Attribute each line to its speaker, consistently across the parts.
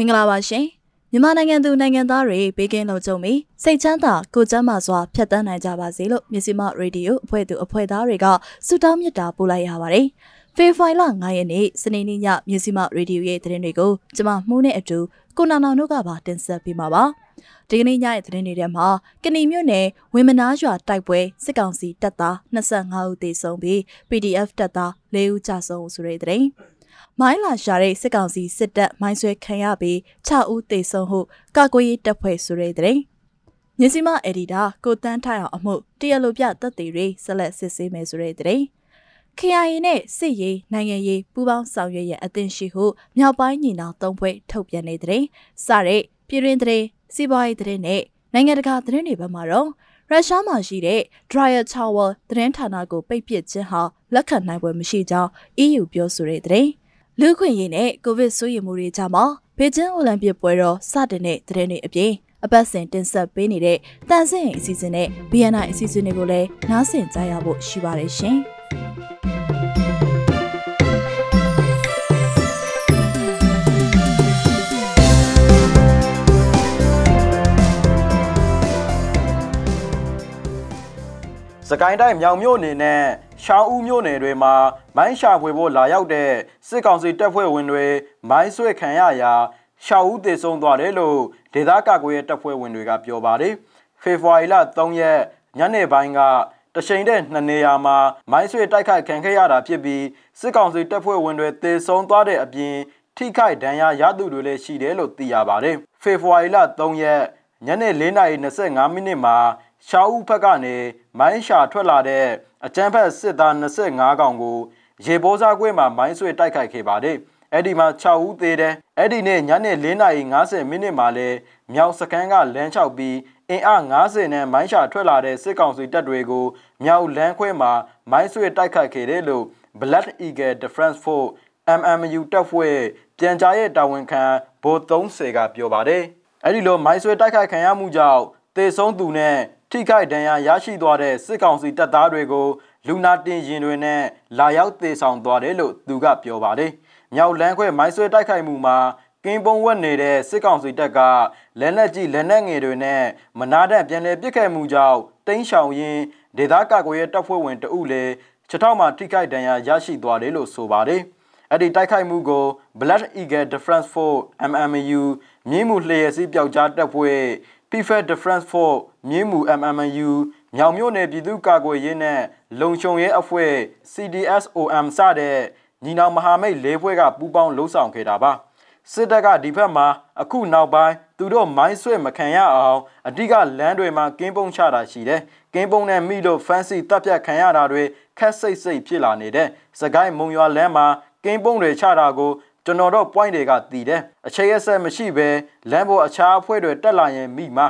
Speaker 1: င်္ဂလာပါရှင်မြန်မာနိုင်ငံသူနိုင်ငံသားတွေဘေးကင်းလုံခြုံပြီးစိတ်ချမ်းသာကိုယ်ကျန်းမာစွာဖြတ်သန်းနိုင်ကြပါစေလို့မြစီမရေဒီယိုအဖွဲ့သူအဖွဲ့သားတွေကဆုတောင်းမေတ္တာပို့လိုက်ရပါတယ်ဖေဖိုင်လ9ရက်နေ့စနေနေ့ညမြစီမရေဒီယိုရဲ့သတင်းတွေကိုကျွန်မမှုနဲ့အတူကိုနာနောင်တို့ကပါတင်ဆက်ပေးမှာပါဒီကနေ့ညရဲ့သတင်းတွေထဲမှာကဏီမြို့နယ်ဝင်းမနာရွာတိုက်ပွဲစစ်ကောင်စီတပ်သား25ဦးသေဆုံးပြီး PDF တပ်သား4ဦးကြာဆုံးဆိုတဲ့သတင်း မိုင်းလာရှာတဲ့စစ်ကောင်စီစစ်တပ်မိုင်းဆွဲခံရပြီး6ဦးသေဆုံးဟုကာကွယ်ရေးတပ်ဖွဲ့ဆိုတဲ့တဲ့ညစီမအက်ဒီတာကိုတန်းထိုင်အောင်အမှုတရလိုပြတပ်တွေတွေဆက်လက်စစ်ဆေးမယ်ဆိုတဲ့တဲ့ KIA နဲ့စစ်ရေးနိုင်ငံရေးပူးပေါင်းဆောင်ရွက်ရအသင့်ရှိဟုမြောက်ပိုင်းညီနောင်သုံးဖွဲ့ထုတ်ပြန်နေတဲ့စတဲ့ပြည်တွင်းတဲ့စီးပွားရေးတဲ့နဲ့နိုင်ငံတကာသတင်းတွေဘက်မှာတော့ရုရှားမှာရှိတဲ့ Dryer Tower သတင်းဌာနကိုပိတ်ပစ်ခြင်းဟာလက်ခံနိုင်ပွဲမရှိကြောင်း EU ပြောဆိုတဲ့တဲ့ လူခွင့်ရေးနဲ့ကိုဗစ်ဆိုးရမှုတွေကြားမှာဘေကျင်းအိုလံပစ်ပွဲတော်စတင်တဲ့တဲ့တွေအပြင်အပတ်စဉ်တင်ဆက်ပေးနေတဲ့တန်ဆင်အစီအစဉ်နဲ့ BNI အစီအစဉ်တွေကိုလည်းနားဆင်ကြရဖို့ရှိပါတယ်ရှင်။
Speaker 2: စကိုင်းတိုင်းမြောင်မြို့နယ်နဲ့ ရှောင်းဦးမြို့နယ်တွေမှာမိုင်းရှာဖွေဖို့လာရောက်တဲ့စစ်ကောင်စီတပ်ဖွဲ့ဝင်တွေမိုင်းဆွဲခံရရာရှောင်းဦးသေဆုံးသွားတယ်လို့ဒေသကာကွယ်ရေးတပ်ဖွဲ့ဝင်တွေကပြောပါတယ်။ဖေဖော်ဝါရီလ3ရက်ညနေပိုင်းကတရှိန်တဲ့နှစ်နေရာမှာမိုင်းဆွဲတိုက်ခိုက်ခံခဲ့ရတာဖြစ်ပြီးစစ်ကောင်စီတပ်ဖွဲ့ဝင်တွေသေဆုံးသွားတဲ့အပြင်ထိခိုက်ဒဏ်ရာရသူတွေလည်းရှိတယ်လို့သိရပါတယ်။ဖေဖော်ဝါရီလ3ရက်ညနေ4:25မိနစ်မှာရှားဦးဘက်ကနေမိုင်းရှာထွက်လာတဲ့ အကြမ်းဖက်စစ်သား25ကောင်ကိုရေပိုးစားကွင်းမှာမိုင်းဆွဲတိုက်ခိုက်ခဲ့ပါတယ်။အဲ့ဒီမှာ6ဦးသေးတယ်။အဲ့ဒီနေ့ညနေ4:50မိနစ်မှာလဲမြောက်စကန်ကလမ်းလျှောက်ပြီးအင်အား90နဲ့မိုင်းရှာထွက်လာတဲ့စစ်ကောင်စီတပ်တွေကိုမြောက်လမ်းခွဲမှာမိုင်းဆွဲတိုက်ခိုက်ခဲ့တယ်လို့ Black Eagle Defense Force MMU တပ်ဖွဲ့ပြန်ကြားရဲ့တာဝန်ခံဗိုလ်30ကပြောပါတယ်။အဲ့ဒီလိုမိုင်းဆွဲတိုက်ခိုက်ခံရမှုကြောင့်တေဆုံးသူနဲ့ ထိခိုက်ဒဏ်ရာရရှိသွားတဲ့စစ်ကောင်စီတပ်သားတွေကိုလူနာတင်ရင်တွေနဲ့လာရောက်သေဆောင်သွားတယ်လို့သူကပြောပါတယ်။မြောက်လန်းခွဲမိုင်းဆွဲတိုက်ခိုက်မှုမှာကင်းပုံဝက်နေတဲ့စစ်ကောင်စီတပ်ကလက်နက်ကြီးလက်နက်ငယ်တွေနဲ့မနာတန့်ပြန်လည်ပစ်ခတ်မှုကြောင့်တိန်းရှောင်ရင်းဒေသကာကွယ်ရေးတပ်ဖွဲ့ဝင်တအုပ်လည်းချက်ထောက်မှာထိခိုက်ဒဏ်ရာရရှိသွားတယ်လို့ဆိုပါတယ်။အဲ့ဒီတိုက်ခိုက်မှုကို Black Eagle Defense Force MMU မြင်းမှုလျှက်စီးပျောက်ကြားတပ်ဖွဲ့ PFA Defense Force မြင်းမူ MMU မြောင်မြို့နယ်ပြည်သူ့ကာကွယ်ရေးနဲ့လုံခြုံရေးအဖွဲ့ CDSOM စတဲ့ညီနောင်မဟာမိတ်၄ဖွဲ့ကပူးပေါင်းလှုပ်ဆောင်ခဲ့တာပါစစ်တပ်ကဒီဘက်မှာအခုနောက်ပိုင်းသူတို့မိုင်းဆွဲမခံရအောင်အဓိကလမ်းတွေမှာကင်းပုံချတာရှိတယ်ကင်းပုံနဲ့မိလို့ဖန်စီတပ်ပြတ်ခံရတာတွေခက်စိတ်စိတ်ဖြစ်လာနေတဲ့စကိုင်းမုံရွာလမ်းမှာကင်းပုံတွေချတာကို ကျွန်တော်တို့ point တွေကတည်တယ်အခြေရဆက်မရှိဘဲလမ်းပေါ်အခြားအဖွဲ့တွေတက်လာရင်မိမှာ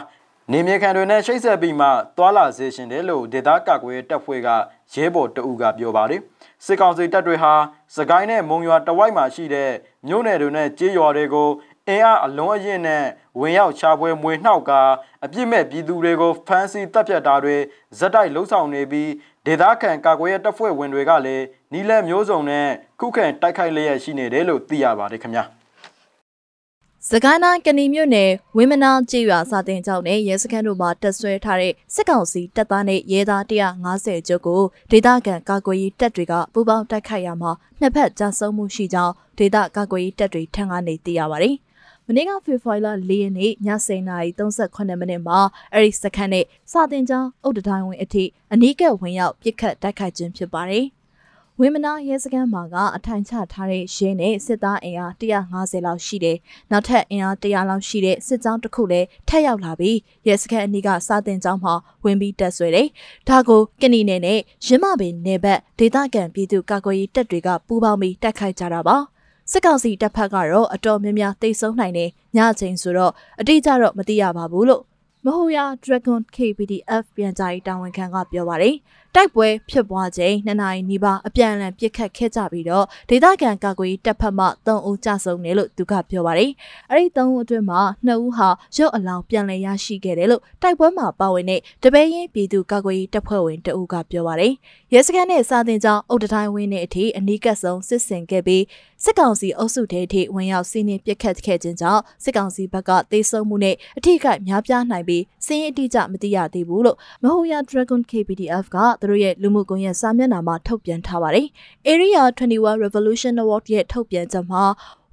Speaker 2: နေမြေခံတွေနဲ့ရှိတ်ဆက်ပြီးမှသွာလာစေရှင်တယ်လို့ဒေသကာကွယ်တပ်ဖွဲ့ကရဲဘော်တအူးကပြောပါတယ်စစ်ကောင်စီတပ်တွေဟာစကိုင်းနဲ့မုံရွာတဝိုက်မှာရှိတဲ့မြို့နယ်တွေနဲ့ကြေးရွာတွေကိုအင်အားအလုံးအရင်နဲ့ဝင်ရောက်ချပွဲမွေနှောက်ကာအပြစ်မဲ့ပြည်သူတွေကိုဖမ်းဆီးတပ်ဖြတ်တာတွေဇက်တိုက်လှုံ့ဆော်နေပြီးဒေသခံကာကွယ်ရေးတပ်ဖွဲ့ဝင်တွေကလည်း နီးလက်မျိုးစုံနဲ့ခုခံတိုက်ခိုက်လျက်ရှိနေတယ်လို့သိရပါတယ်ခင်ဗျာ။
Speaker 1: စကိုင်းတိုင်းကဏီမြို့နယ်ဝင်းမနာကျေးရွာစာတင်ကျောင်းနဲ့ရဲစခန်းတို့မှာတပ်ဆွဲထားတဲ့စစ်ကောင်စီတပ်သားနဲ့ရဲသား150ကျော်ကိုဒေသခံကာကွယ်ရေးတပ်တွေကပူးပေါင်းတိုက်ခိုက်ရမှာနှစ်ဖက်ကြာဆုံးမှုရှိကြောင်းဒေသကာကွယ်ရေးတပ်တွေထံကနေသိရပါတယ်။မနေ့ကဖေဖော်ဝါရီလ၄ရက်နေ့ည7:38မိနစ်မှာအဲ့ဒီစခန်းနဲ့စာတင်ကျောင်းအုတ်တိုင်းဝင်အထိအနီးကပ်ဝင်ရောက်ပစ်ခတ်တိုက်ခိုက်ခြင်းဖြစ်ပါတယ်။ ဝင်းမနာရဲစခန်းမှာကအထိုင်ချထားတဲ့ရဲနဲ့စစ်သားအင်အား150လောက်ရှိတယ်။နောက်ထပ်အင်အား100လောက်ရှိတဲ့စစ်ကြောင်းတစ်ခုလည်းထပ်ရောက်လာပြီးရဲစခန်းအနီးကစာတင်ကျောင်းမှာဝင်ပြီးတက်ဆွဲတယ်။ဒါကိုကဏီနယ်နဲ့ရင်းမပင်နယ်ဘက်ဒေသခံပြည်သူကာကွယ်ရေးတပ်တွေကပူးပေါင်းပြီးတိုက်ခိုက်ကြတာပါ။စစ်ကောင်စီတပ်ဖက်ကတော့အတော်များများတိတ်ဆုံးနိုင်တယ်ညချိန်ဆိုတော့အတိအကျတော့မသိရပါဘူးလို့မဟိုယာ Dragon KPDF ပြန်ကြားရေးတာဝန်ခံကပြောပါတယ် တိုက်ပွဲဖြစ်ပွားချိန်နှစ်နာရီနီးပါးအပြန်အလှန်ပစ်ခတ်ခဲ့ကြပြီးတော့ဒေသခံကာကွယ်တပ်ဖက်မှ3ဦးကြဆုံးတယ်လို့သူကပြောပါတယ်။အဲ့ဒီ3ဦးအတွင်းမှာ2ဦးဟာရုပ်အလောင်းပြန်လည်ရရှိခဲ့တယ်လို့တိုက်ပွဲမှာပါဝင်တဲ့တပည့်ရင်ပြည်သူကာကွယ်တပ်ဖွဲ့ဝင်တဦးကပြောပါတယ်။ရဲစခန်းနဲ့စာတင်ကျောင်းအုတ်တတိုင်းဝင်းနဲ့အထိအနီးကပ်ဆုံးစစ်ဆင်ခဲ့ပြီးစစ်ကောင်စီအုပ်စုထဲထိဝင်ရောက်စီးနင်းပစ်ခတ်ခဲ့ခြင်းကြောင့်စစ်ကောင်စီဘက်ကတေဆုံးမှုနဲ့အထိကများပြားနိုင်ပြီး စင်းအတိအကျမသိရသေးဘူးလို့မဟိုယာ Dragon KPDF ကသူတို့ရဲ့လူမှုကွန်ရက်စာမျက်နှာမှာထုတ်ပြန်ထားပါတယ်။ Area 21 Revolution Award ရဲ့ထုတ်ပြန်ချက်မှာ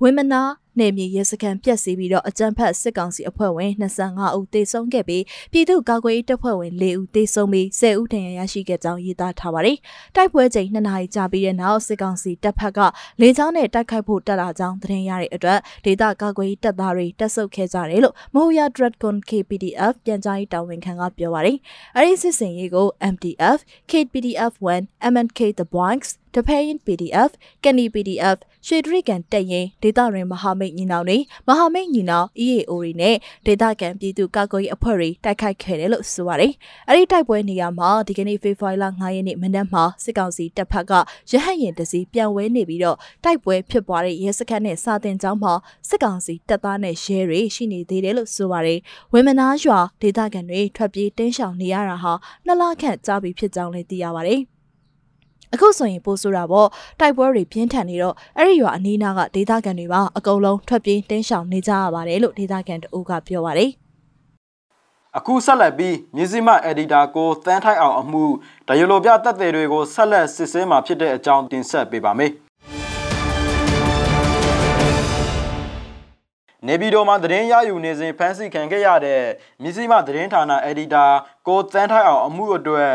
Speaker 1: ဝင်းမ နာနယ်မြေရဲစခန်းပြက်စီးပြီးတော့အကြမ်းဖက်စစ်ကောင်စီအဖွဲ့ဝင်25ဦးသေဆုံးခဲ့ပြီးပြည်သူ့ကာကွယ်ရေးတပ်ဖွဲ့ဝင်4ဦးသေဆုံးပြီး10ဦးထဏ်ရာရရှိခဲ့ကြောင်းရေးသားထားပါတယ်။တိုက်ပွဲချိန်2နာရီကြာပြီးတဲ့နောက်စစ်ကောင်စီတပ်ဖက်ကလေကြောင်းနဲ့တိုက်ခိုက်ဖို့တက်လာကြောင်းသတင်းရတဲ့အတွက်ဒေသကာကွယ်ရေးတပ်သားတွေတက်ဆုပ်ခဲ့ကြတယ်လို့မဟိုယာ Dragon KPDF ပြန်ကြားရေးတာဝန်ခံကပြောပါတယ်။အဲဒီစစ်စင်ရေးကို MDF, KPDF 1, MNK The Blanks တဖဲရင် PDF, Kenny PDF, ရွှေဒရိကန်တက်ရင်ဒေတာရင်မဟာမိတ်ညီနောင်တွေမဟာမိတ်ညီနောင် EAO တွေနဲ့ဒေတာကန်ပြည်သူကာကွယ်ရေးအဖွဲ့တွေတိုက်ခိုက်ခဲ့တယ်လို့ဆိုပါတယ်။အဲဒီတိုက်ပွဲနေရာမှာဒီကနေ့ဖေဖော်ဝါရီလ9ရက်နေ့မနက်မှာစစ်ကောင်စီတပ်ဖက်ကရဟတ်ရင်တစီပြန်ဝဲနေပြီးတော့တိုက်ပွဲဖြစ်ပွားတဲ့ရဲစခန်းနဲ့စာတင်ကျောင်းမှာစစ်ကောင်စီတပ်သားနဲ့ရဲတွေရှိနေသေးတယ်လို့ဆိုပါတယ်။ဝင်းမနာရွာဒေတာကန်တွေထွက်ပြေးတင်းရှောင်နေရတာဟာနှစ်လခန့်ကြာပြီဖြစ်ကြောင်းလည်းသိရပါတယ်။ အခုဆိုရင်ပို့ဆိုတာပေါ့တိုက်ပွဲတွေပြင်းထန်နေတော့အဲ့ဒီရွာအနီးနားကဒေသခံတွေပါအကုန်လုံးထွက်ပြေးတင်းရှောင်နေကြရပါတယ်လို့ဒေသခံတအုပ်ကပြောပါတယ်
Speaker 2: အခုဆက်လက်ပြီးမြစည်းမအက်ဒီတာကိုတန်းထိုက်အောင်အမှုဒယလိုပြတက်တဲ့တွေကိုဆက်လက်စစ်ဆေးမှာဖြစ်တဲ့အကြောင်းတင်ဆက်ပေးပါမယ်နေပြည်တော်မှာသတင်းရယူနေစဉ်ဖမ်းဆီးခံခဲ့ရတဲ့မြစည်းမသတင်းဌာနအက်ဒီတာကိုတန်းထိုက်အောင်အမှုအတွက်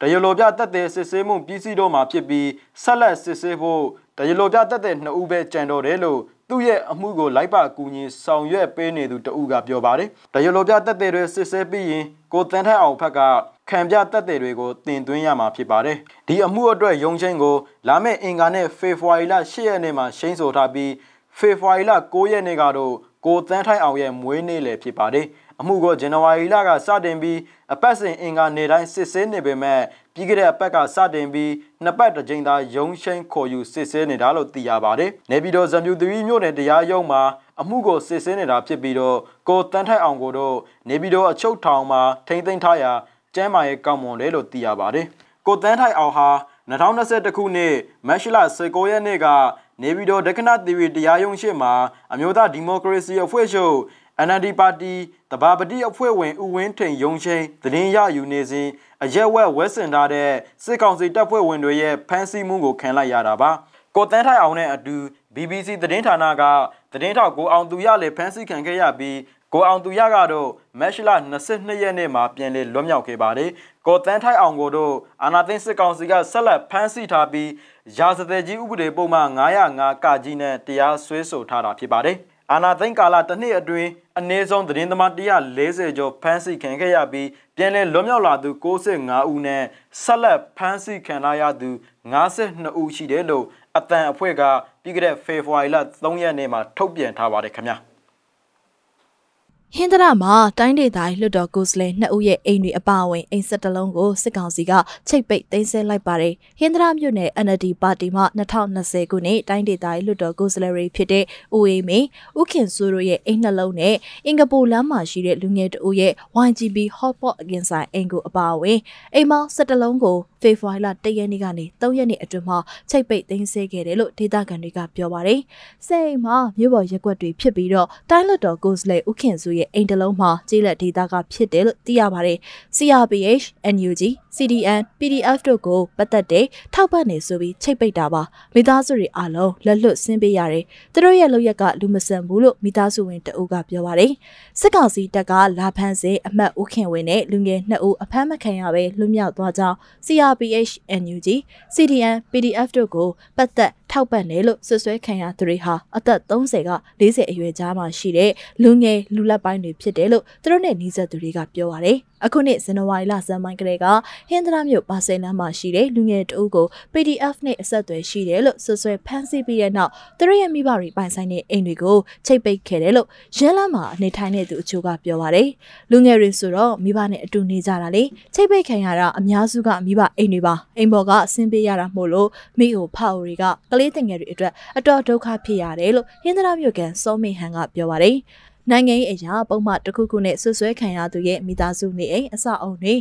Speaker 2: တရလိုပြတက်တဲ့စစ်ဆေးမှုပြည်စည်းတော့မှာဖြစ်ပြီးဆက်လက်စစ်ဆေးဖို့တရလိုပြတက်တဲ့နှစ်ဦးပဲကြံတော့တယ်လို့သူ့ရဲ့အမှုကိုလိုက်ပါကူညီဆောင်ရွက်ပေးနေသူတဦးကပြောပါတယ်။တရလိုပြတက်တဲ့တွေစစ်ဆေးပြီးရင်ကိုတန်းထက်အောင်ဖက်ကခံပြတက်တဲ့တွေကိုတင်သွင်းရမှာဖြစ်ပါတယ်။ဒီအမှုအတွက်ရုံချင်းကိုလာမယ့်အင်္ဂါနဲ့ဖေဖော်ဝါရီလ10ရက်နေ့မှာရှိန်ဆိုထားပြီးဖေဖော်ဝါရီလ9ရက်နေ့ကတော့ကိုတန်းထိုင်အောင်ရဲ့မွေးနေ့လည်းဖြစ်ပါတယ်။ အမှုကိုဇန်နဝါရီလကစတင်ပြီးအပတ်စဉ်အင်္ဂါနေ့တိုင်းစစ်ဆေးနေပေမဲ့ပြီးခဲ့တဲ့အပတ်ကစတင်ပြီးနှစ်ပတ်တစ်ကြိမ်သာရုံးရှိန်ခေါ်ယူစစ်ဆေးနေတာလို့သိရပါတယ်။နေပြည်တော်ဇံပြူသီမြို့နယ်တရားရုံးမှာအမှုကိုစစ်ဆေးနေတာဖြစ်ပြီးတော့ကိုတန်းထိုက်အောင်ကိုတော့နေပြည်တော်အချုပ်ထောင်မှာထိမ့်သိမ်းထားရာကျမ်းမာရေးကောင်းမွန်တယ်လို့သိရပါတယ်။ကိုတန်းထိုက်အောင်ဟာ2021ခုနှစ်မတ်လ19ရက်နေ့ကနေပြည်တော်ဒက္ခဏသီရီတရားရုံးရှိမှာအမျိုးသားဒီမိုကရေစီအဖွဲ့ချုပ် NLD ပါတီ တဘာပတိအဖွဲ့ဝင်ဦးဝင်းထိန်ရုံချင်းသတင်းရယူနေစဉ်အရက်ဝက်ဝက်စင်ထားတဲ့စစ်ကောင်စီတပ်ဖွဲ့ဝင်တွေရဲ့ဖမ်းဆီးမှုကိုခံလိုက်ရတာပါကိုတန်းထိုင်အောင်နဲ့အတူ BBC သတင်းဌာနကသတင်းထောက်ကိုအောင်သူရလည်းဖမ်းဆီးခံခဲ့ရပြီးကိုအောင်သူရကတော့မက်ရှလာ22ရက်နေ့မှာပြန်လည်လွတ်မြောက်ခဲ့ပါတယ်။ကိုတန်းထိုက်အောင်ကိုတို့အာနာသိန်းစစ်ကောင်စီကဆက်လက်ဖမ်းဆီးထားပြီးရာဇသက်ကြီးဥပဒေပုံမှန်905ကကြီးနဲ့တရားစွဲဆိုထားတာဖြစ်ပါတယ်။ အာနာသိန်းကာလတစ်နှစ်အတွင်းအနည်းဆုံးသတင်းသမား140ကျော်ဖမ်းဆီးခံခဲ့ရပြီးပြန်လည်လွတ်မြောက်လာသူ65ဦးနဲ့ဆက်လက်ဖမ်းဆီးခံရသူ52ဦးရှိတယ်လို့အတန်အဖွဲ့ကပြီးခဲ့တဲ့ဖေဖော်ဝါရီလ3ရက်နေ့မှာထုတ်ပြန်ထားပါတယ်ခင်ဗျာ။
Speaker 1: ဟင်္ဒရမှာတိုင်းဒေသကြီးလွှတ်တော်ကိုယ်စားလှယ်နှစ်ဦးရဲ့အိမ်တွေအပါအဝင်အိမ်ဆက်တလုံးကိုစစ်ကောင်စီကချိတ်ပိတ်သိမ်းဆည်းလိုက်ပါတယ်။ဟင်္ဒရမြို့နယ် NLD ပါတီမှ2020ခုနှစ်တိုင်းဒေသကြီးလွှတ်တော်ကိုယ်စားလှယ်တွေဖြစ်တဲ့ဦးအေးမင်း၊ဦးခင်စိုးတို့ရဲ့အိမ်နှလုံးနဲ့အင်္ဂပူလမ်းမှာရှိတဲ့လူငယ်တဦးရဲ့ YGB Hotpot အကင်ဆိုင်အိမ်ကိုအပါအဝင်အိမ်မောင်းဆက်တလုံးကိုဖေဖော်ဝါရီလ1ရက်နေ့ကနေ3ရက်နေ့အတွင်းမှာချိတ်ပိတ်သိမ်းဆည်းခဲ့တယ်လို့ဒေသခံတွေကပြောပါတယ်။စိတ်မှာမြို့ပေါ်ရက်ွက်တွေဖြစ်ပြီးတော့တိုင်းလွှတ်တော်ကိုယ်စားလှယ်ဦးခင်စိုးရဲ့အိမ်တလုံးမှာကျေးလက်ဒေတာကဖြစ်တယ်လို့သိရပါတယ်။ CRPH, NUG, CDN, PDF တို့ကိုပတ်သက်တဲ့ထောက်ပံ့နေဆိုပြီးချိတ်ပိတ်တာပါ။မိသားစုတွေအားလုံးလက်လွတ်ဆင်းပေးရတယ်။သူတို့ရဲ့လုပ်ရက်ကလူမဆန်ဘူးလို့မိသားစုဝင်တအုပ်ကပြောပါတယ်။စစ်ကောင်စီတပ်ကလာဖမ်းစေအမတ်ဦးခင်ဝင်းနဲ့လူငယ်နှစ်ဦးအဖမ်းမခံရဘဲလွတ်မြောက်သွားကြောင်း CRPH, NUG, CDN, PDF တို့ကိုပတ်သက် ထောက်ပံ့တယ်လို့ဆွဆွဲခံရသူတွေဟာအသက်30က40အရွယ်ကြားမှာရှိတဲ့လူငယ်လူလက်ပိုင်းတွေဖြစ်တယ်လို့သူတို့နဲ့နှီးဆက်သူတွေကပြောပါတယ်။အခုနှစ်ဇန်နဝါရီလဇန်မိုင်းကလေးကဟင်းသရမြို့ပါဆယ်လမ်းမှာရှိတဲ့လူငယ်တအုပ်ကို PDF နဲ့အဆက်အသွယ်ရှိတယ်လို့ဆွဆွဲဖမ်းဆီးပြီးတဲ့နောက်သူတို့ရဲ့မိဘတွေပိုင်ဆိုင်တဲ့အိမ်တွေကိုချိတ်ပိတ်ခဲ့တယ်လို့ရင်းလမ်းမှာအနေထိုင်တဲ့သူအချို့ကပြောပါတယ်။လူငယ်တွေဆိုတော့မိဘနဲ့အတူနေကြတာလေချိတ်ပိတ်ခံရတာအများစုကမိဘအိမ်တွေပါအိမ်ပေါ်ကအဆင်းပေးရတာမို့လို့မိအိုဖအိုတွေကကလေးတငယ်တွေအတွက်အတော်ဒုက္ခဖြစ်ရတယ်လို့ဟင်းသရမြို့ကန်စောမေဟန်ကပြောပါတယ်။ နိုင်ငံရေးအရာပုံမှန်တစ်ခုခုနဲ့ဆွဆွဲခံရသူရဲ့မိသားစုနေအိမ်အဆောက်အုံတွေ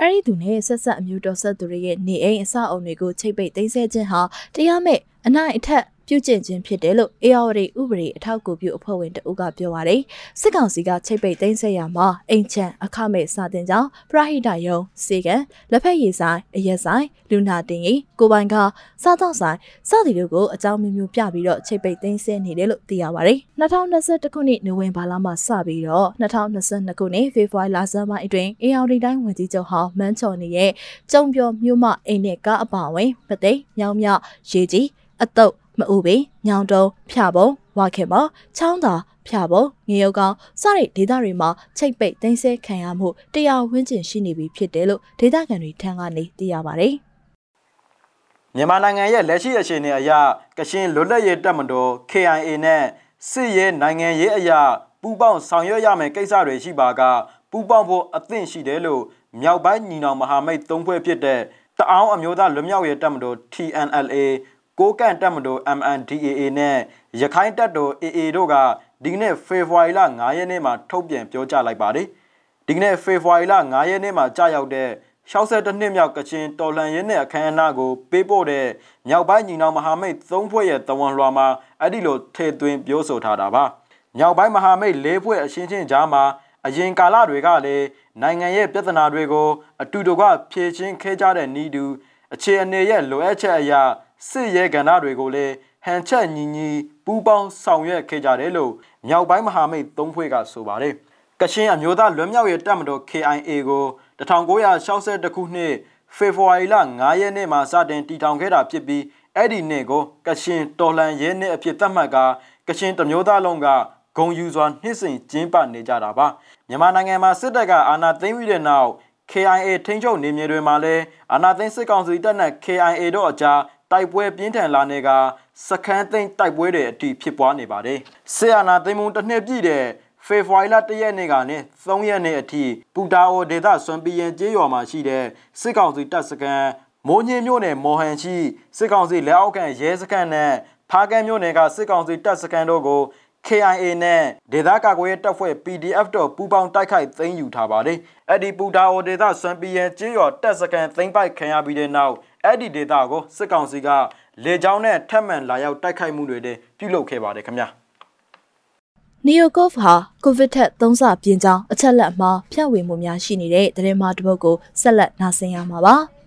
Speaker 1: အဲ့ဒီသူနဲ့ဆက်ဆက်အမျိုးတော်ဆက်သူတွေရဲ့နေအိမ်အဆောက်အုံတွေကိုချိတ်ပိတ်သိမ်းဆည်းခြင်းဟာတရားမဲ့အနိုင်အထက် ပြုကျင့်ခြင်းဖြစ်တယ်လို့အေယာဝတီဥပဒေအထောက်အကူပြုအဖွဲ့ဝင်တဦးကပြောပါတယ်။စစ်ကောင်စီကချိတ်ပိတ်သိမ်းဆည်းရမှာအိမ်ချမ်းအခမဲ့စာတင်ကြောင်းပရဟိတယုံစေကံလက်ဖက်ရည်ဆိုင်အရက်ဆိုင်လူနာတင်ကြီးကိုပိုင်ကစားတော့ဆိုင်စသည်တို့ကိုအကြောင်းမျိုးမျိုးပြပြီးတော့ချိတ်ပိတ်သိမ်းဆည်းနေတယ်လို့သိရပါတယ်။2021ခုနှစ်နိုဝင်ဘာလမှစပြီးတော့2022ခုနှစ်ဖေဖော်ဝါရီလဆန်းပိုင်းအတွင်းအေယာဝတီတိုင်းဝန်ကြီးချုပ်ဟောင်းမန်းချော်နေရဲ့ကြုံပြောမြို့မအိမ်နဲ့ကားအပါဝင်ပသိမ်မြောင်မြရေကြီးအတုတ် မအူပင်ညောင်တုံဖျပုံဝါခင်မချောင်းသာဖျပုံငရုတ်ကောင်စတဲ့ဒေသတွေမှာချိတ်ပိတ်တင်းဆဲခံရမှုတရားဝန်းကျင်ရှိနေပြီဖြစ်တယ်လို့ဒေသခံတွေထံကနေသိရပါတယ်
Speaker 2: မြန်မာနိုင်ငံရဲ့လက်ရှိအခြေအနေအရကရှင်လွတ်လပ်ရေးတပ်မတော် KIA နဲ့စစ်ရေးနိုင်ငံရေးအရာပူးပေါင်းဆောင်ရွက်ရမယ့်ကိစ္စတွေရှိပါကပူးပေါင်းဖို့အသင့်ရှိတယ်လို့မြောက်ပိုင်းညီနောင်မဟာမိတ်သုံးဖွဲ့ဖြစ်တဲ့တအောင်းအမျိုးသားလွတ်မြောက်ရေးတပ်မတော် TNLA ကိုကန့်တပ်မတော် MNDAA နဲ့ရခိုင်တပ်တော် AA တို့ကဒီကနေ့ဖေဖော်ဝါရီလ9ရက်နေ့မှာထုတ်ပြန်ပြောကြားလိုက်ပါတယ်။ဒီကနေ့ဖေဖော်ဝါရီလ9ရက်နေ့မှာကြာရောက်တဲ့62နှစ်မြောက်ကချင်တော်လှန်ရေးနဲ့အခမ်းအနားကိုပေးပို့တဲ့မြောက်ပိုင်းညီနောင်မဟာမိတ်၃ဖွဲ့ရဲ့တဝန်လွှာမှာအဲ့ဒီလိုထည့်သွင်းပြောဆိုထားတာပါ။မြောက်ပိုင်းမဟာမိတ်၄ဖွဲ့အချင်းချင်းကြားမှာအရင်ကာလတွေကလည်းနိုင်ငံရဲ့ပြဿနာတွေကိုအတူတကွဖြေရှင်းခဲ့ကြတဲ့ဤသူအခြေအနေရဲ့လိုအပ်ချက်အရာ စစ်ရဲကဏ္ဍတွေကိုလည်းဟန်ချက်ညီညီပူးပေါင်းဆောင်ရွက်ခဲ့ကြတယ်လို့မြောက်ပိုင်းမဟာမိတ်သုံးဖွဲ့ကဆိုပါတယ်။ကရှင်းအမျိုးသားလွတ်မြောက်ရေးတပ်မတော် KIA ကို1962ခုနှစ်ဖေဖော်ဝါရီလ9ရက်နေ့မှာစတင်တည်ထောင်ခဲ့တာဖြစ်ပြီးအဲ့ဒီနေ့ကိုကရှင်းတော်လှန်ရေးနေ့အဖြစ်သတ်မှတ်ကကရှင်းတမျိုးသားလုံးကဂုံယူစွာနှိမ့်စင်ကျင်းပနေကြတာပါမြန်မာနိုင်ငံမှာစစ်တပ်ကအာဏာသိမ်းပြီးတဲ့နောက် KIA ထိန်းချုပ်နေမြေတွေမှာလည်းအာဏာသိမ်းစစ်ကောင်စီတပ်နဲ့ KIA တို့အကြား တိုက်ပွဲပြင်းထန်လာနေကစခန်းသိမ်းတိုက်ပွဲတွေအထိဖြစ်ပွားနေပါတယ်။ဆီယနာသိမ်းမှုတစ်နှစ်ပြည့်တဲ့ဖေဖော်ဝါရီလ၁ရက်နေ့ကနေ3ရက်နေ့အထိပူတာအိုဒေသစွန်ပီယန်ကျေးရွာမှာရှိတဲ့စစ်ကောင်စီတပ်စခန်းမိုးညင်းမြို့နယ်မော်ဟန်ရှိစစ်ကောင်စီလက်အောက်ခံရဲစခန်းနဲ့ဖားကန်းမြို့နယ်ကစစ်ကောင်စီတပ်စခန်းတို့ကို KIA နဲ့ဒေသကာကွယ်ရေးတပ်ဖွဲ့ PDF တို့ပူးပေါင်းတိုက်ခိုက်သိမ်းယူထားပါတယ်။အဲ့ဒီပူတာအိုဒေသစွန်ပီယန်ကျေးရွာတပ်စခန်းသိမ်းပိုက်ခံရပြီးတဲ့နောက်အဲ့ဒီဒေသကိုစစ်ကောင်စီကလေကြောင်းနဲ့ထပ်မံလာရောက်တိုက်ခိုက်မှုတွေပြုလုပ်ခဲ့ပါတယ်ခင်ဗျာ
Speaker 1: နီယိုကော့ဖ်ဟာကိုဗစ်ထက်သုံးဆပြင်းကြောင်းအချက်လက်မှာဖြန့်ဝေမှုများရှိနေတဲ့သတင်းမှာတစ်ပုဒ်ကိုဆက်လက်နားဆင်ရမှာပါ။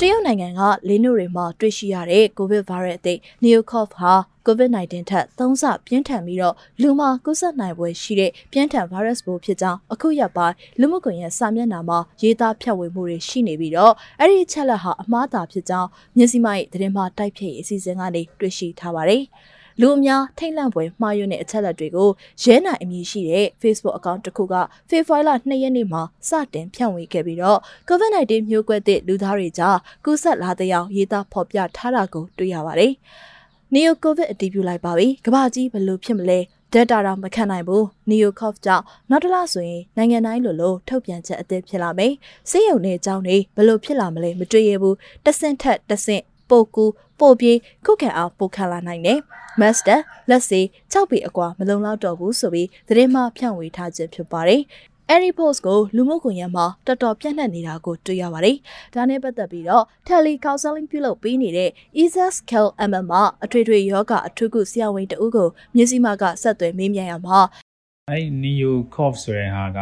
Speaker 1: တရုတ်နိုင်ငံကလင်းတို့တွေမှာတွေ့ရှိရတဲ့ကိုဗစ်ဗိုင်းရပ်စ်အသစ် Neocov ဟာ COVID-19 ထက်သုံးဆပြင်းထန်ပြီးတော့လူမှာကူးစက်နိုင်ပွဲရှိတဲ့ပြင်းထန်ဗိုင်းရပ်စ်ပိုးဖြစ်ကြောင်းအခုရက်ပိုင်းလူမှုကွန်ရက်စာမျက်နှာမှာရေးသားဖြန့်ဝေမှုတွေရှိနေပြီးတော့အဲ့ဒီချက်လက်ဟာအမှားတာဖြစ်ကြောင်းမျက်စိမှရဲ့သတင်းမှတိုက်ဖြည့်ရေးအစီအစဉ်ကနေတွေ့ရှိထားပါတယ်။ လူအများထိတ်လန့်ပွဲမှားယွင်းတဲ့အချက်လက်တွေကိုရဲနိုင်အမည်ရှိတဲ့ Facebook အကောင့်တစ်ခုကဖေဖော်ဝါရီလ2ရက်နေ့မှာစတင်ဖြန့်ဝေခဲ့ပြီးတော့ COVID-19 မျိုးကွဲတဲ့လူသားတွေကြားကူးစက်လာတဲ့အောင်ရေးသားဖော်ပြထားတာကိုတွေ့ရပါတယ်။ Neo COVID အတည်ပြုလိုက်ပါပြီ။ကမ္ဘာကြီးဘယ်လိုဖြစ်မလဲ data တော့မခံနိုင်ဘူး NeoCov ကြောင့်နောက်တစ်လဆိုရင်နိုင်ငံတိုင်းလိုလိုထုတ်ပြန်ချက်အသစ်ဖြစ်လာမယ်စေယုံနဲ့အကြောင်းတွေဘယ်လိုဖြစ်လာမလဲမတွေ့ရဘူးတဆင့်ထက်တဆင့် ပိုကူပိုပြေးခုခံအောင်ပိုခါလာနိုင်တယ်။ Master လက်စီ6ပေအကွာမလုံလောက်တော့ဘူးဆိုပြီးသတင်းမှဖြန့်ဝေထားခြင်းဖြစ်ပါတယ်။ Airy Post ကိုလူမှုကွန်ရက်မှာတော်တော်ပြန့်နှံ့နေတာကိုတွေ့ရပါတယ်။ဒါနဲ့ပတ်သက်ပြီးတော့ Tele Counseling ပြုလုပ်ပေးနေတဲ့ Isas Kel MM မှာအထွေထွေယောဂအထူးကုဆရာဝန်တဦးကိုမြစီမကဆက်သွယ်မေးမြန်းရမှာ
Speaker 3: အဲ Neo Cough ဆိုတဲ့ဟာက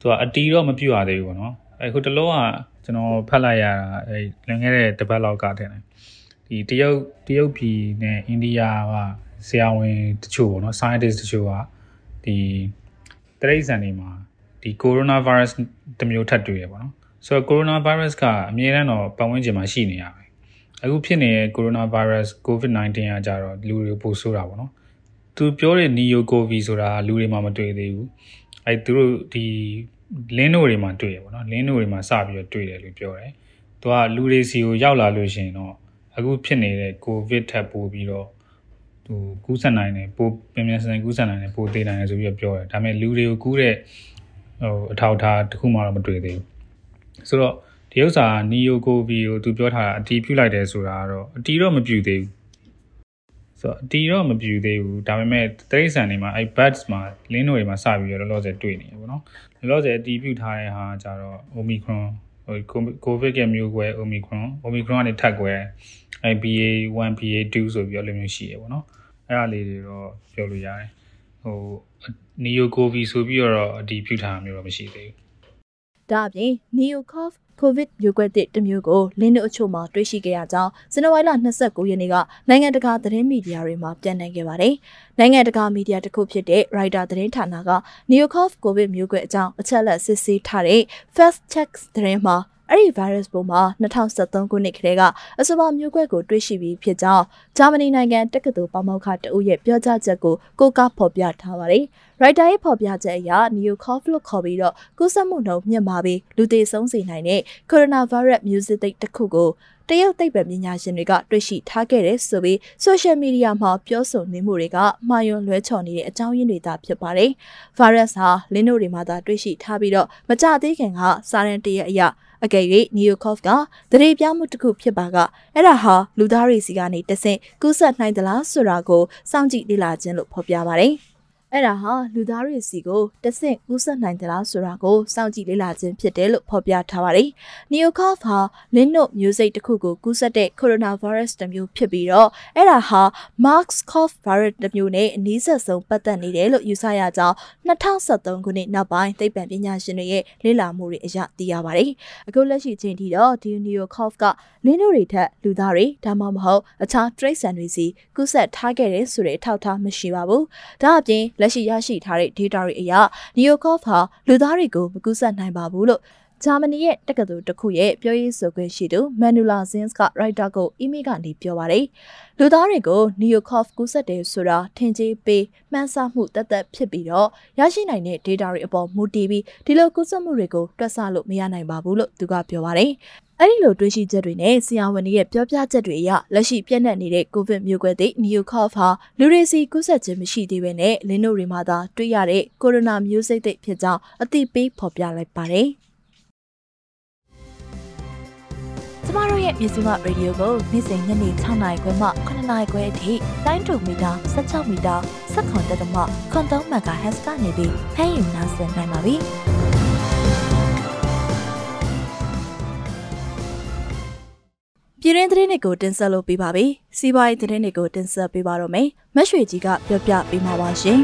Speaker 3: သူကအတီးတော့မပြတ်ရသေးဘူးပေါ့နော်။အခုတလုံးကကျွန်တော်ဖတ်လိုက်ရတာအဲလွန်ခဲ့တဲ့တစ်ပတ်လောက်ကထင်တယ် ဒီတရုတ်တရုတ်ပြည်နဲ့အိန္ဒိယကဆရာဝန်တချို့ပေါ့နော် scientist တချို့ကဒီတရိတ်ဆန်တွေမှာဒီ coronavirus တမျိုးထပ်တွေ့ရပေါ့နော်ဆိုတော့ကိုရိုနာဗိုင်းရပ်စ်ကအမြဲတမ်းတော့ပတ်ဝန်းကျင်မှာရှိနေရပဲအခုဖြစ်နေတဲ့ကိုရိုနာဗိုင်းရပ်စ် COVID-19 ကကြတော့လူတွေပိုဆိုးတာပေါ့နော်သူပြောတဲ့ neo covid ဆိုတာလူတွေမှာမတွေ့သေးဘူးအဲသူတို့ဒီလင်းတို့တွေမှာတွေ့ရပေါ့နော်လင်းတို့တွေမှာစပြီးတော့တွေ့တယ်လို့ပြောတယ်သူကလူတွေစီကိုရောက်လာလို့ရှိရင်တော့ အခုဖြစ်နေတဲ့ covid ထပ်ပိုးပြီးတော့သူကူးစက်နိုင်တယ်ပိုပြန်ပြန်ဆန်ကူးစက်နိုင်တယ်ပိုသေးနိုင်တယ်ဆိုပြီးတော့ပြောတယ်ဒါပေမဲ့လူတွေကိုကူးတဲ့ဟိုအထောက်ထားတစ်ခုမှတော့မတွေ့သေးဘူးဆိုတော့ဒီဥစ္စာနီယိုကိုဗီကိုသူပြောထားတာအတီးပြုတ်လိုက်တယ်ဆိုတာကတော့အတီးတော့မပြုတ်သေးဘူးဆိုတော့အတီးတော့မပြူသေးဘူးဒါပေမဲ့တရိษံတွေမှာအဲ့ buds မှာလင်းတို့တွေမှာစပြီးတော့လောလောဆယ်တွေ့နေရပေါ့နော်လောလောဆယ်အတီးပြုတ်ထားတဲ့ဟာကြတော့ omicron ဟို covid ရဲ့မျိုးကွဲ omicron omicron ကနေထပ်ကွဲအဲ့ BA1 BA2 ဆိုပြီးတော့လည်းမျိုးရှိရပေါ့နော်အဲ့ဒါလေးတွေတော့ပြောလို့ရတယ်ဟို neo covid ဆိုပြီးတော့အတီးပြုတ်ထားမျိုးတော့မရှိသေးဘူး
Speaker 1: ဒါအပြင် NeoCov ကိုဗစ်မျိုးကွဲသစ်တစ်မျိုးကိုလင်းတို့အချို့မှာတွေ့ရှိခဲ့ရကြောင်းဇန်နဝါရီလ29ရက်နေ့ကနိုင်ငံတကာသတင်းမီဒီယာတွေမှာပြန့်နှံ့ခဲ့ပါတယ်။နိုင်ငံတကာမီဒီယာတစ်ခုဖြစ်တဲ့ Reuters သတင်းဌာနက NeoCov ကိုဗစ်မျိုးကွဲအကြောင်းအချက်အလက်စစ်ဆေးထားတဲ့ Fast Checks သတင်းမှာ အဲ့ဒီ virus ပိုးမှာ2023ခုနှစ်ကတည်းကအဆိုပါမျိုးကွဲကိုတွေ့ရှိပြီးဖြစ်ကြောင်းဂျာမနီနိုင်ငံတက္ကသိုလ်ပေါမောက္ခတဦးရဲ့ပြောကြားချက်ကိုကိုးကားဖော်ပြထားပါတယ်။ Writer ရဲ့ဖော်ပြချက်အရ Neocov လို့ခေါ်ပြီးတော့ကူးစက်မှုနှုန်းမြင့်မာပြီးလူသေဆုံးစေနိုင်တဲ့ coronavirus မျိုးစစ်တစ်ခုကိုတရုတ်သိပ္ပံပညာရှင်တွေကတွေ့ရှိထားခဲ့တဲ့ဆိုပြီး social media မှာပြောဆိုနေမှုတွေကမှားယွင်းလွဲချော်နေတဲ့အကြောင်းရင်းတွေသာဖြစ်ပါတယ်။ virus ဟာလင်းတို့တွေမှာသာတွေ့ရှိထားပြီးတော့မကြသေးခင်ကစာရန်တရအရာ အကယ်၍နီယိုကော့ဖ်ကတရေပြောင်းမှုတစ်ခုဖြစ်ပါကအဲ့ဒါဟာလူသားတွေစီကနေတဆင့်ကူးစက်နိုင်သလားဆိုတာကိုစောင့်ကြည့်လေ့လာခြင်းလို့ဖော်ပြပါတယ်။ အဲ့ဒါဟာလူသားတွေစီကိုတဆင့်ကူးစက်နိုင်သလားဆိုတာကိုစောင့်ကြည့်လေ့လာခြင်းဖြစ်တယ်လို့ဖော်ပြထားပါတယ်။ Neocov ဟာလင်းနုမျိုးစိတ်တစ်ခုကိုကူးစက်တဲ့ coronavirus တစ်မျိုးဖြစ်ပြီးတော့အဲ့ဒါဟာ Markov virus တစ်မျိုးနဲ့အနည်းဆက်ဆုံးပတ်သက်နေတယ်လို့ယူဆရကြောင်း2023ခုနှစ်နောက်ပိုင်းသိပ္ပံပညာရှင်တွေရဲ့လေ့လာမှုတွေအရသိရပါတယ်။အခုလက်ရှိချိန်ထိတော့ဒီ Neocov ကလင်းတို့တွေထက်လူသားတွေဒါမှမဟုတ်အခြား trace ဆန်တွေစီကူးစက်ထားခဲ့တဲ့ဆိုတဲ့အထောက်အထားမရှိပါဘူး။ဒါအပြင်လက်ရှိရရှိထားတဲ့ data တွေအရ Neocov ဟာလူသားတွေကိုမကူးစက်နိုင်ပါဘူးလို့ဂျာမနီရဲ့တက္ကသိုလ်တစ်ခုရဲ့ပြောရေးဆိုခွင့်ရှိသူမန်နူလာဇင်းစ်ကရိုက်တာကိုအီးမေးလ်ကနေပြောပါတယ်။လူသားတွေကို Neocov ကူးစက်တယ်ဆိုတာထင်ကြီးပေးမှန်းဆမှုတသက်ဖြစ်ပြီးတော့ရရှိနိုင်တဲ့ data တွေအပေါ်မူတည်ပြီးဒီလိုကူးစက်မှုတွေကိုတွက်ဆလို့မရနိုင်ပါဘူးလို့သူကပြောပါတယ်။ အဲ့ဒီလိုတွေးရှိချက်တွေနဲ့ဆရာဝန်ရဲ့ပြောပြချက်တွေအရလက်ရှိပြန့်နှံ့နေတဲ့ COVID မျိုးကွဲသည့် Neocov ဟာလူတွေစီကူးစက်ခြင်းမရှိသေးဘဲနဲ့လင်းတို့တွေမှာသာတွေ့ရတဲ့ကိုရိုနာမျိုးစိတ်သစ်ဖြစ်ကြောင်းအသိပေးဖော်ပြလိုက်ပါတယ်။ကျမတို့ရဲ့မြစီမရေဒီယိုကိုနေ့စဉ်ညနေ6နာရီခွဲမှ9နာရီခွဲအထိတိုင်းတူမီတာ16မီတာ7.3တက်မှခွန်3မဂါဟက်စ်ကနေပြီးဖမ်းယူနိုင်နိုင်ပါပြီ။ ပြည်ရင်းသတင်းတွေကိုတင်ဆက်လို့ပြပါပြီ။စီးပွားရေးသတင်းတွေကိုတင်ဆက်ပေးပါတော့မယ်။မက်ရွှေကြီးကပြောပြပေးမှာပါရှင်။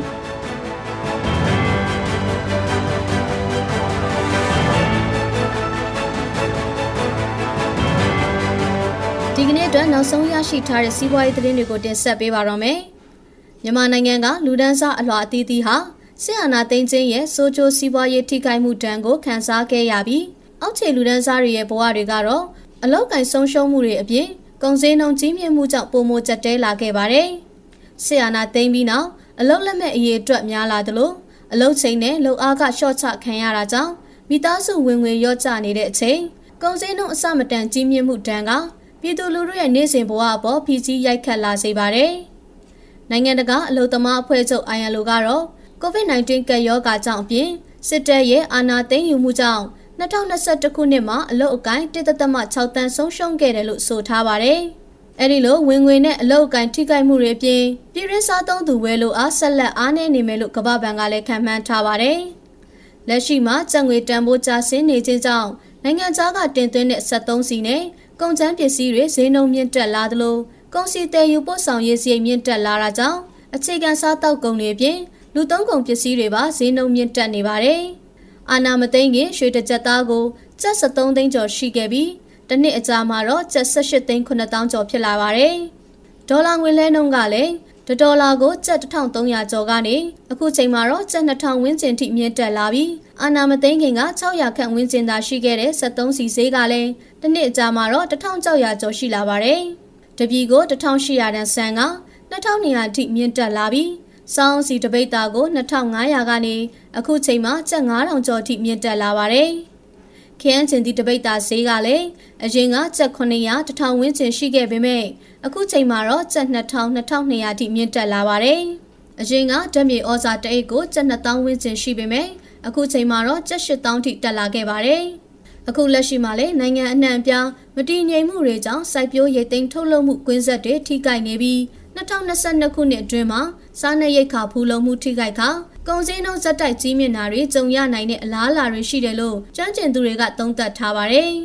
Speaker 4: ဒီကနေ့အတွက်နောက်ဆုံးရရှိထားတဲ့စီးပွားရေးသတင်းတွေကိုတင်ဆက်ပေးပါတော့မယ်။မြန်မာနိုင်ငံကလူဒန်းစားအလွှာအသီးသီးဟာစစ်အာဏာသိမ်းခြင်းရဲ့စိုးကျိုးစီးပွားရေးထိခိုက်မှုဒဏ်ကိုခံစားခဲ့ရပြီးအောက်ခြေလူဒန်းစားတွေရဲ့ဘဝတွေကတော့ အလောက်ကင်ဆုံးရှုံးမှုတွေအပြင်ကုန်စည်နှုန်းကြီးမြင့်မှုကြောင့်ပုံမကျက်တဲလာခဲ့ပါတယ်။စစ်အာဏာသိမ်းပြီးနောက်အလုတ်လက်မဲ့အရေးအတွက်များလာသလိုအလုတ်ချိန်နဲ့လုံအားကရှော့ချခံရတာကြောင့်မိသားစုဝင်ငွေရော့ကျနေတဲ့အချိန်ကုန်စည်နှုန်းအစမတန်ကြီးမြင့်မှုဒဏ်ကပြည်သူလူထုရဲ့နေ့စဉ်ဘဝအပေါ်ဖီကြီးရိုက်ခတ်လာစေပါတယ်။နိုင်ငံတကာအလုံသမားအဖွဲ့ချုပ် ILO ကတော့ COVID-19 ကပ်ရောဂါကြောင့်အပြင်စစ်တပ်ရဲ့အာဏာသိမ်းယူမှုကြောင့် 2021ခုနှစ်မှာအလုတ်အကိုင်း1.6တန်းဆုံးရှုံးခဲ့တယ်လို့ဆိုထားပါတယ်။အဲဒီလိုဝင်ငွေနဲ့အလုတ်အကိုင်းထိခိုက်မှုတွေအပြင်ပြည်ရင်းစားသုံးသူဝယ်လို့အားဆက်လက်အားနည်းနေမယ်လို့ကမ္ဘာ့ဘဏ်ကလည်းခန့်မှန်းထားပါတယ်။လက်ရှိမှာကျပ်ငွေတန်ဖိုးကျဆင်းနေခြင်းကြောင့်နိုင်ငံခြားကတင်သွင်းတဲ့73စီနဲ့ကုန်ကျန်းပစ္စည်းတွေဈေးနှုန်းမြင့်တက်လာသလိုကုန်စည်သည်ယူပို့ဆောင်ရေးစရိတ်မြင့်တက်လာတာကြောင့်အခြေခံစားတောက်ကုန်တွေအပြင်လူသုံးကုန်ပစ္စည်းတွေပါဈေးနှုန်းမြင့်တက်နေပါတယ်။ အာနာမသိန်းကရွှေတကြက်သားကိုကျပ်73သိန်းကျော်ရှိခဲ့ပြီးတစ်နှစ်အကြာမှာတော့ကျပ်18သိန်း9000ကျော်ဖြစ်လာပါတယ်။ဒေါ်လာငွေလဲနှုန်းကလည်းတဒေါ်လာကိုကျပ်1300ကျော်ကနေအခုချိန်မှာတော့ကျပ်2000ဝန်းကျင်ထိမြင့်တက်လာပြီးအာနာမသိန်းခင်က600ခန့်ဝန်းကျင်သာရှိခဲ့တဲ့73စီဈေးကလည်းတစ်နှစ်အကြာမှာတော့1600ကျော်ရှိလာပါတယ်။တပြီကို1800တန်ဆန်က2200အထိမြင့်တက်လာပြီး စောင်းစီတပိတ်တာကို2500ကနေအခုချိန်မှာကျပ်9000ကျော်ထိမြင့်တက်လာပါတယ်။ခရမ်းချင်ဒီတပိတ်တာဈေးကလည်းအရင်ကကျပ်900 1000ဝန်းကျင်ရှိခဲ့ပေမဲ့အခုချိန်မှာတော့ကျပ်2000 2200ထိမြင့်တက်လာပါတယ်။အရင်ကဓာတ်မြေဩဇာတအိတ်ကိုကျပ်2000ဝန်းကျင်ရှိပေမဲ့အခုချိန်မှာတော့ကျပ်8000ထိတက်လာခဲ့ပါတယ်။အခုလက်ရှိမှာလည်းနိုင်ငံအနှံ့အပြားမတည်ငြိမ်မှုတွေကြောင့်စိုက်ပျိုးရိတ်သိမ်းထုတ်လုပ်မှုကွင်းဆက်တွေထိခိုက်နေပြီး 2022ခုနှစ်အတွင်းမှာစားနပ်ရိက္ခာဖူလုံမှုထိခိုက်ခါကုန်စည်နှုန်းဇက်တိုက်ကြီးမြင့်တာတွေကြုံရနိုင်တဲ့အလားအလာတွေရှိတယ်လို့ကျွမ်းကျင်သူတွေကသုံးသပ်ထားပါတယ်။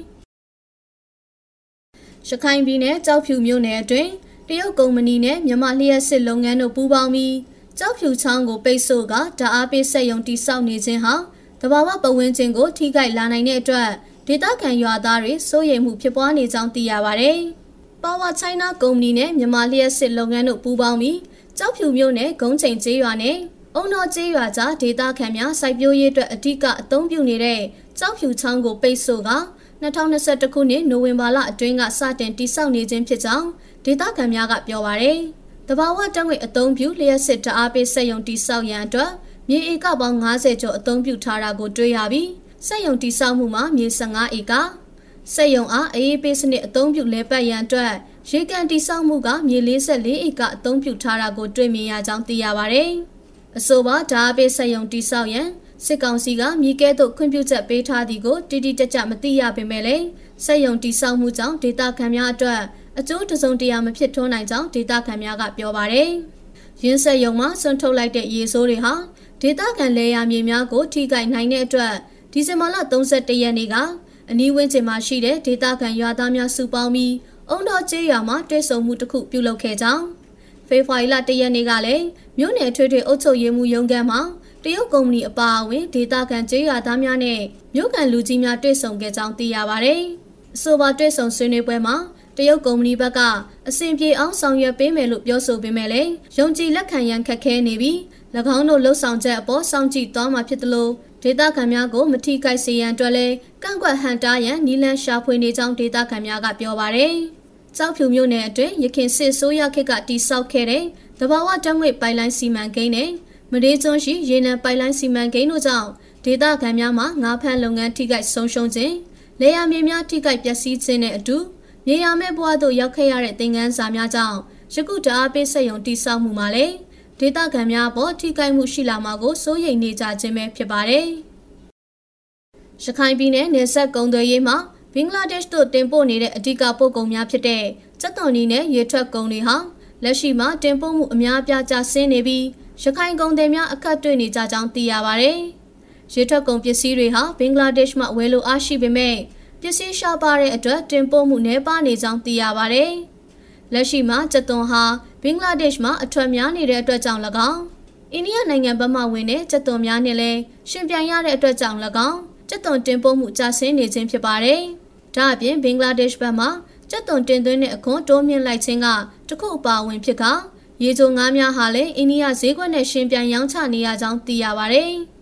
Speaker 4: ရခိုင်ပြည်နယ်ကြောက်ဖြူမြို့နယ်အတွင်းတရုတ်ကုမ္ပဏီနဲ့မြန်မာလျှက်စစ်လုပ်ငန်းတို့ပူးပေါင်းပြီးကြောက်ဖြူချောင်းကိုပိတ်ဆို့ကဓာအားပေးဆက်ယုံတိစောက်နေခြင်းဟာတဘာဝပတ်ဝန်းကျင်ကိုထိခိုက်လာနိုင်တဲ့အတွက်ဒေသခံရွာသားတွေစိုးရိမ်မှုဖြစ်ပွားနေကြောင်းသိရပါဗျ။ Power China ကုမ္ပဏီနဲ့မြန်မာလျှက်စစ်လုပ်ငန်းတို့ပူးပေါင်းပြီးကြောက်ဖြူမြို့နယ်ဂုံးချိန်ကျေးရွာနဲ့အုံတော်ကျေးရွာကြားဒေသခံများစိုက်ပျိုးရေးအတွက်အ धिक အသုံးပြုနေတဲ့ကြောက်ဖြူချောင်းကိုပိတ်ဆို့က2021ခုနှစ်နိုဝင်ဘာလအတွင်းကစတင်တိစောက်နေခြင်းဖြစ်ကြောင်းဒေသခံများကပြောပါရယ်။တဘာဝတံငွေအသုံးပြုလျှက်စစ်တအားပေးစက်ယုံတိစောက်ရန်အတွက်မြေဧကပေါင်း90ကျော်အသုံးပြုထားတာကိုတွေ့ရပြီးစက်ယုံတိစောက်မှုမှာမြေ15ဧက စက်ယုံအားအေးပေးစနစ်အသုံးပြုလဲပတ်ရန်အတွက်ရေကန်တိစောက်မှုကမြေ44ဧကအသုံးပြုထားတာကိုတွေ့မြင်ရကြောင်းသိရပါဗျ။အဆိုပါဓာအပေးစက်ယုံတိစောက်ရန်စစ်ကောင်စီကမြေကဲသို့ခွင့်ပြုချက်ပေးထားသည်ကိုတိတိကျကျမသိရပေမဲ့လည်းစက်ယုံတိစောက်မှုကြောင့်ဒေတာခံများအတွက်အကျိုးတစုံတရာမဖြစ်ထွန်းနိုင်ကြောင်းဒေတာခံများကပြောပါရယ်။ရင်းဆက်ယုံမှာဆွန့်ထုတ်လိုက်တဲ့ရေဆိုးတွေဟာဒေတာခံလေယာမြေများကိုထိခိုက်နိုင်တဲ့အတွက်ဒီဇင်ဘာလ31ရက်နေ့က အနီးဝန်းကျင်မှာရှိတဲ့ဒေတာခံရွာသားများစုပေါင်းပြီးအုံတော်ကျေးရွာမှာတွေ့ဆုံမှုတစ်ခုပြုလုပ်ခဲ့ကြောင်းဖေဖော်ဝါရီလ1ရက်နေ့ကလည်းမြို့နယ်ထွေထွေအုပ်ချုပ်ရေးမှူးရုံးခန်းမှာတရုတ်ကုမ္ပဏီအပါအဝင်ဒေတာကန်ကျေးရွာသားများနဲ့မြို့ကန်လူကြီးများတွေ့ဆုံခဲ့ကြောင်းသိရပါဗျ။အဆိုပါတွေ့ဆုံဆွေးနွေးပွဲမှာတရုတ်ကုမ္ပဏီဘက်ကအစဉ်ပြေအောင်ဆောင်ရွက်ပေးမယ်လို့ပြောဆိုပေမဲ့လည်းယုံကြည်လက်ခံရန်ခက်ခဲနေပြီး၎င်းတို့လှုပ်ဆောင်ချက်အပေါ်စောင့်ကြည့်သွားမှာဖြစ်တယ်လို့ ဒေတာခံများကိုမထိခိုက်စေရန်အတွက်လည်းကန့်ကွက်ဟန်တားရန်နီလန်ရှာဖွေနေကြောင်းဒေတာခံများကပြောပါရယ်။ကြောက်ဖြူမြို့နယ်အတွင်းရခင်စစ်ဆိုးရခေတ်ကတိစောက်ခဲ့တဲ့တဘာဝတံငွေပိုင်လိုင်းစီမံကိန်းနဲ့မဒေးကျွန်းရှိရေနံပိုင်လိုင်းစီမံကိန်းတို့ကြောင့်ဒေသခံများမှာငါးဖမ်းလုပ်ငန်းထိခိုက်ဆုံးရှုံးခြင်းလေယာမြေများထိခိုက်ပျက်စီးခြင်းနဲ့အတူမြေယာမဲ့ဘဝသို့ရောက်ခဲ့ရတဲ့သင်ခန်းစာများကြောင့်ယခုတအားပေးဆက်ယုံတိစောက်မှုမှာလည်း ဒေသခံများပေါ်ထိခိုက်မှုရှိလာမှာကိုစိုးရိမ်နေကြခြင်းပဲဖြစ်ပါတယ်။ရခိုင်ပြည်နယ်နယ်စပ်ကုံသွယ်ရေးမှာဘင်္ဂလားဒေ့ရှ်တို့တင်ပို့နေတဲ့အဓိကပို့ကုန်များဖြစ်တဲ့စက်သွန်နီနဲ့ရေထွက်ကုန်တွေဟာလက်ရှိမှာတင်ပို့မှုအများအပြားကျဆင်းနေပြီးရခိုင်ကုန်သည်များအခက်တွေ့နေကြကြောင်းသိရပါဗျ။ရေထွက်ကုန်ပစ္စည်းတွေဟာဘင်္ဂလားဒေ့ရှ်မှဝယ်လိုအားရှိပေမဲ့ပစ္စည်းရှားပါတဲ့အတွက်တင်ပို့မှုနှဲပါနေကြောင်းသိရပါဗျ။ လက်ရှိမှာကျက်သွန်ဟာဘင်္ဂလားဒေ့ရှ်မှာအထွက်များနေတဲ့အတွက်ကြောင့်၎င်းအိန္ဒိယနိုင်ငံဘက်မှဝင်တဲ့ကျက်သွန်များနဲ့လည်းရှင်ပြိုင်ရတဲ့အတွက်ကြောင့်၎င်းကျက်သွန်တင်ပို့မှုကျဆင်းနေခြင်းဖြစ်ပါတယ်။ဒါအပြင်ဘင်္ဂလားဒေ့ရှ်ဘက်မှာကျက်သွန်တင်သွင်းတဲ့အခွန်တိုးမြင့်လိုက်ခြင်းကတခုအပါအဝင်ဖြစ်ကရေချိုငါးများဟာလည်းအိန္ဒိယဈေးကွက်နဲ့ရှင်ပြိုင်ရောင်းချနေရကြောင်းသိရပါဗျ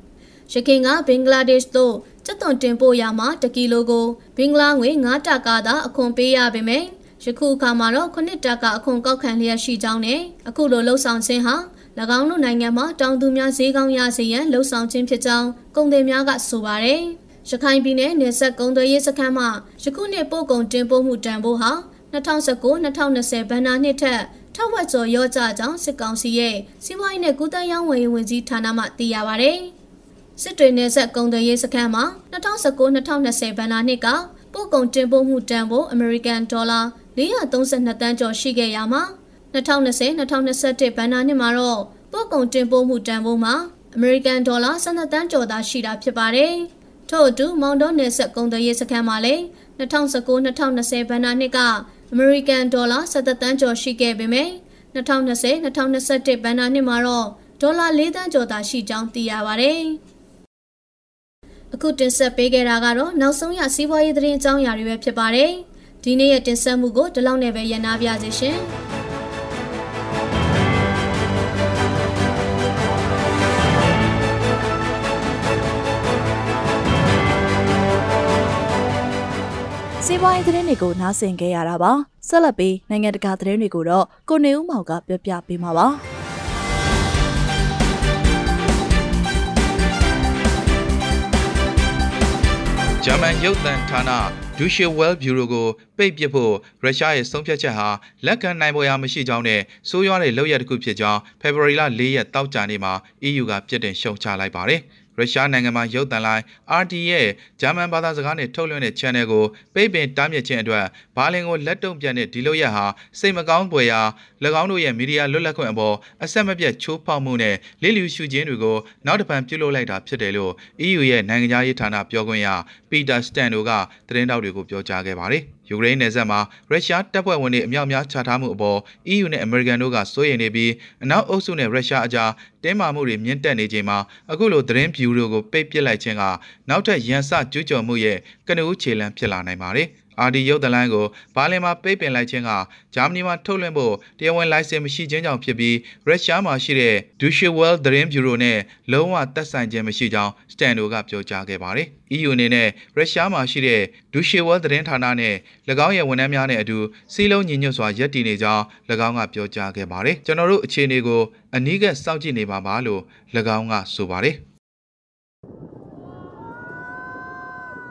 Speaker 4: ။ရခိုင်ကဘင်္ဂလားဒေ့ရှ်သို့စက်သွန်တင်ပို့ရမှာတကီလိုကိုဘင်္ဂလားငွေ9တာကာသာအခွန်ပေးရပေမယ့် ယခုအခါမှာတော့9တာကာအခွန်ကောက်ခံလျက်ရှိကြောင်းနဲ့အခုလိုလှုပ်ဆောင်ခြင်းဟာ၎င်းတို့နိုင်ငံမှာတောင်သူများဈေးကောင်းရစေရန်လှုပ်ဆောင်ခြင်းဖြစ်ကြောင်းကုန်သည်များကဆိုပါတယ်။ရခိုင်ပြည်နယ်နယ်စပ်ကုန်သွယ်ရေးစခန်းမှာယခုနှစ်ပို့ကုန်တင်ပို့မှုတန်ဖိုးဟာ2019-2020ဘဏ္ဍာနှစ်ထက်ထောက်ဝက်ကျော်ရော့ကျကြောင်းစစ်ကောင်စီရဲ့စီးပွားရေးနဲ့ကုသရေးဝန်ကြီးဝန်ကြီးဌာနမှသိရပါဗျ။စစ်တွေနယ်ဆက်ကုန်သွယ်ရေးစခန်းမှာ2019-2020ဘဏ္ဍာနှစ်ကပို့ကုန်တင်ပို့မှုတန်ဖိုးအမေရိကန်ဒေါ်လာ 432တန်းကျော်ရှိခဲ့ရမှာ2020-2021ဘဏ္ဍာနှစ်မှာတော့ပို့ကုန်တင်ပို့မှုတန်ဖိုးမှာအမေရိကန်ဒေါ်လာ12တန်းကျော်သာရှိတာဖြစ်ပါတယ်။ထို့အတူမောင်တော်နယ်ဆက်ကုန်သွယ်ရေးစခန်းမှာလည်း2019-2020ဘဏ္ဍာနှစ်ကအမေရိကန်ဒေါ်လာ17တန်းကျော်ရှိခဲ့ပေမဲ့2020-2021ဘဏ္ဍာနှစ်မှာတော့ဒေါ်လာ4တန်းကျော်သာရှိကြောင်းသိရပါဗျ။အခုတင်ဆက်ပေးခဲ့တာကတော့နောက်ဆုံးရစီးပွားရေးသတင်းအကြောင်းအရာတွေပဲဖြစ်ပါတယ်။ ဒီနေ့ရဲ့တင်ဆက်မှုကိုဒီလောက်နဲ့ပဲရန်နာပြစေရှင်စီး
Speaker 1: ပွားရေးသတင်းတွေကိုနားဆင်ကြရတာပါဆက်လက်ပြီးနိုင်ငံတကာသတင်းတွေကိုတော့ကိုနေဦးမောင်ကပြောပြပေးမှာပါ
Speaker 5: ဂျာမန်ရုပ်သံဌာန ဒူရှေဝဲလ်ဘျူရိုကိုပိတ်ပစ်ဖို့ရုရှားရဲ့ဆုံးဖြတ်ချက်ဟာလက်ခံနိုင်ပေါ်ရာမရှိကြောင်းနဲ့ဆိုးရွားတဲ့လုပ်ရတစ်ခုဖြစ်ကြောင်းဖေဖော်ဝါရီလ၄ရက်တောက်ကြနေ့မှာ EU ကပြစ်တင်ရှုံချလိုက်ပါတယ်။ ရုရှားနိုင်ငံမှာရုပ်သံလိုင်း RT ရဲ့ဂျာမန်ဘာသာစကားနဲ့ထုတ်လွှင့်တဲ့ channel ကိုပိတ်ပင်တားမြစ်ခြင်းအတွက်ဘာလင်ကိုလက်တုံ့ပြန်တဲ့ဒီလိုရက်ဟာစိတ်မကောင်းပွေရာ၎င်းတို့ရဲ့မီဒီယာလွတ်လပ်ခွင့်အပေါ်အဆက်မပြတ်ချိုးဖောက်မှုနဲ့လစ်လျူရှုခြင်းတွေကိုနောက်တစ်ပံပြုလုပ်လိုက်တာဖြစ်တယ်လို့ EU ရဲ့နိုင်ငံသားရေးဌာနပြောခွင့်ရပီတာစတန်တို့ကသတင်းတောက်တွေကိုပြောကြားခဲ့ပါတယ်။ ယူကရိန်းနယ်စပ်မှာရုရှားတပ်ဖွဲ့ဝင်တွေအမြောက်များချထားမှုအပေါ် EU နဲ့ American တို့ကစိုးရိမ်နေပြီးအနောက်အုပ်စုနဲ့ရုရှားအကြားတင်းမာမှုတွေမြင့်တက်နေချိန်မှာအခုလိုသတင်းဗျူရိုကိုပိတ်ပစ်လိုက်ခြင်းကနောက်ထပ်ရန်စကျူးကျော်မှုရဲ့ကနဦးခြေလှမ်းဖြစ်လာနိုင်ပါတယ်။ အာဒီရုပ်သလိုင်းကိုဘာလင်မှာပိတ်ပင်လိုက်ခြင်းကဂျာမနီမှာထုတ်လွှင့်ဖို့တရားဝင်လိုင်စင်မရှိခြင်းကြောင့်ဖြစ်ပြီးရုရှားမှာရှိတဲ့ Deutsche Welle သတင်းဗျူရိုနဲ့လုံးဝသက်ဆိုင်ခြင်းမရှိကြောင်းစတန်ဒိုကပြောကြားခဲ့ပါတယ်။ EU အနေနဲ့ရုရှားမှာရှိတဲ့ Deutsche Welle သတင်းဌာနနဲ့၎င်းရဲ့ဝန်ထမ်းများနဲ့အတူစီးလုံးညီညွတ်စွာရပ်တည်နေကြောင်း၎င်းကပြောကြားခဲ့ပါတယ်။ကျွန်တော်တို့အခြေအနေကိုအနည်းကစောင့်ကြည့်နေပါပါလို့၎င်းကဆိုပါတယ်။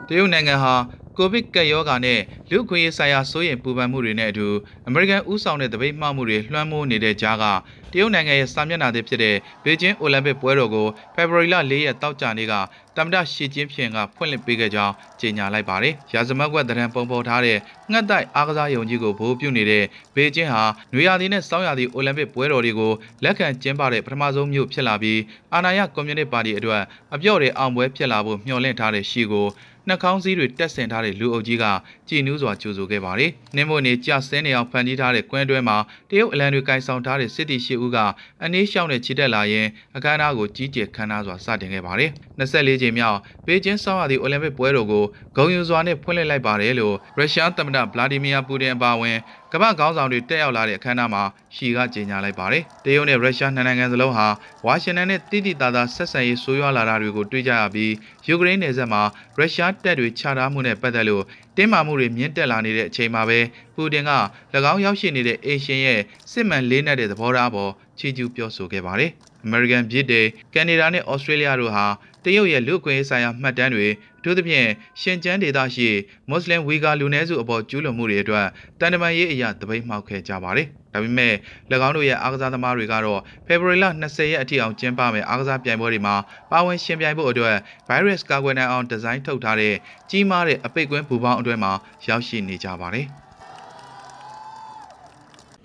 Speaker 5: တရုတ်နိုင်ငံဟာ ကိုဗစ်ကပ်ရောဂါနဲ့လူ့ခွင့်ရေးဆိုင်ရာစိုးရိမ်ပူပန်မှုတွေနဲ့အတူအမေရိကန်ဥဆောင်တဲ့တပိတ်မှမှုတွေလွှမ်းမိုးနေတဲ့ကြားကတရုတ်နိုင်ငံရဲ့စာမျက်နှာသစ်ဖြစ်တဲ့ဘေကျင်းအိုလံပစ်ပွဲတော်ကိုဖေဖော်ဝါရီလ၄ရက်တောက်ကြနေ့ကတမ္မတရှီကျင်းဖြင်ကဖွင့်လှစ်ပေးခဲ့ကြောင်းကြေညာလိုက်ပါတယ်။ရာဇမတ်ကွက်တရံပုံပေါ်ထားတဲ့ငှက်တိုက်အားကစားယုံကြီးကိုဗိုလ်ပြုနေတဲ့ဘေကျင်းဟာနွေရာသီနဲ့စောင်းရာသီအိုလံပစ်ပွဲတော်တွေကိုလက်ခံကျင်းပတဲ့ပထမဆုံးမြို့ဖြစ်လာပြီးအာဏာရကွန်မြူနစ်ပါတီအတွက်အပြော့တဲ့အောင်ပွဲဖြစ်လာဖို့မျှော်လင့်ထားတဲ့ရှီကို နှာခေါင်းစည်းတွေတက်ဆင်ထားတဲ့လူအုပ်ကြီးကကြည်နူးစွာကြိုဆိုခဲ့ပါတယ်။နှင်းမွေနေကြဆင်းနေအောင်ဖန်တီးထားတဲ့ကွင်းတွဲမှာတရုတ်အလံတွေကင်ဆောင်ထားတဲ့စစ်တီရှိဦးကအနည်းရှောင်းနဲ့ချီတက်လာရင်အခမ်းအနားကိုကြီးကျယ်ခမ်းနားစွာစတင်ခဲ့ပါတယ်။24ချိန်မြောက်ဘေကျင်းဆောင်းရာသီအိုလံပစ်ပွဲတော်ကိုဂုဏ်ယူစွာနဲ့ဖွင့်လှစ်လိုက်ပါတယ်လို့ရုရှားသမ္မတဗလာဒီမီယာပူတင်အပါအဝင် ကမ္ဘာခေါင်းဆောင်တွေတက်ရောက်လာတဲ့အခမ်းအနားမှာရှီကကြေညာလိုက်ပါတယ်။တရုတ်နဲ့ရုရှားနှစ်နိုင်ငံစလုံးဟာဝါရှင်တန်နဲ့တိတိတသားဆက်ဆံရေးဆိုးရွားလာတာတွေကိုတွေ့ကြရပြီးယူကရိန်းနယ်စပ်မှာရုရှားတပ်တွေချထားမှုနဲ့ပတ်သက်လို့တင်းမာမှုတွေမြင့်တက်လာနေတဲ့အချိန်မှာပဲပူတင်က၎င်းရောက်ရှိနေတဲ့အေရှင်ရဲ့စစ်မှန်လေးနက်တဲ့သဘောထားပေါ်ချီးကျူးပြောဆိုခဲ့ပါတယ်။ American ပြည်တယ်ကနေဒါနဲ့ Australia တို့ဟာတရုတ်ရဲ့လူ့အခွင့်အရေးဆိုင်ရာမှတ်တမ်းတွေ အထူးသဖြင့်ရှင်ကျန်းဒေသရှိမွတ်စလင်ဝီဂါလူနည်းစုအပေါ်ကျူးလွန်မှုတွေအတွက်တန်တမာရေးအရာတပိတ်မှောက်ခဲ့ကြပါတယ်။ဒါပေမဲ့၎င်းတို့ရဲ့အားကစားသမားတွေကတော့ဖေဖော်ဝါရီလ20ရက်အထိအောင်ကျင်းပမယ့်အားကစားပြိုင်ပွဲတွေမှာပါဝင်ရှင်ပြိုင်ဖို့အတွက် virus ကာကွယ်နိုင်အောင်ဒီဇိုင်းထုတ်ထားတဲ့ကြီးမားတဲ့အပိတ်ကွင်းဘူပေါင်းအတွဲမှာရောက်ရှိနေကြပါတယ်။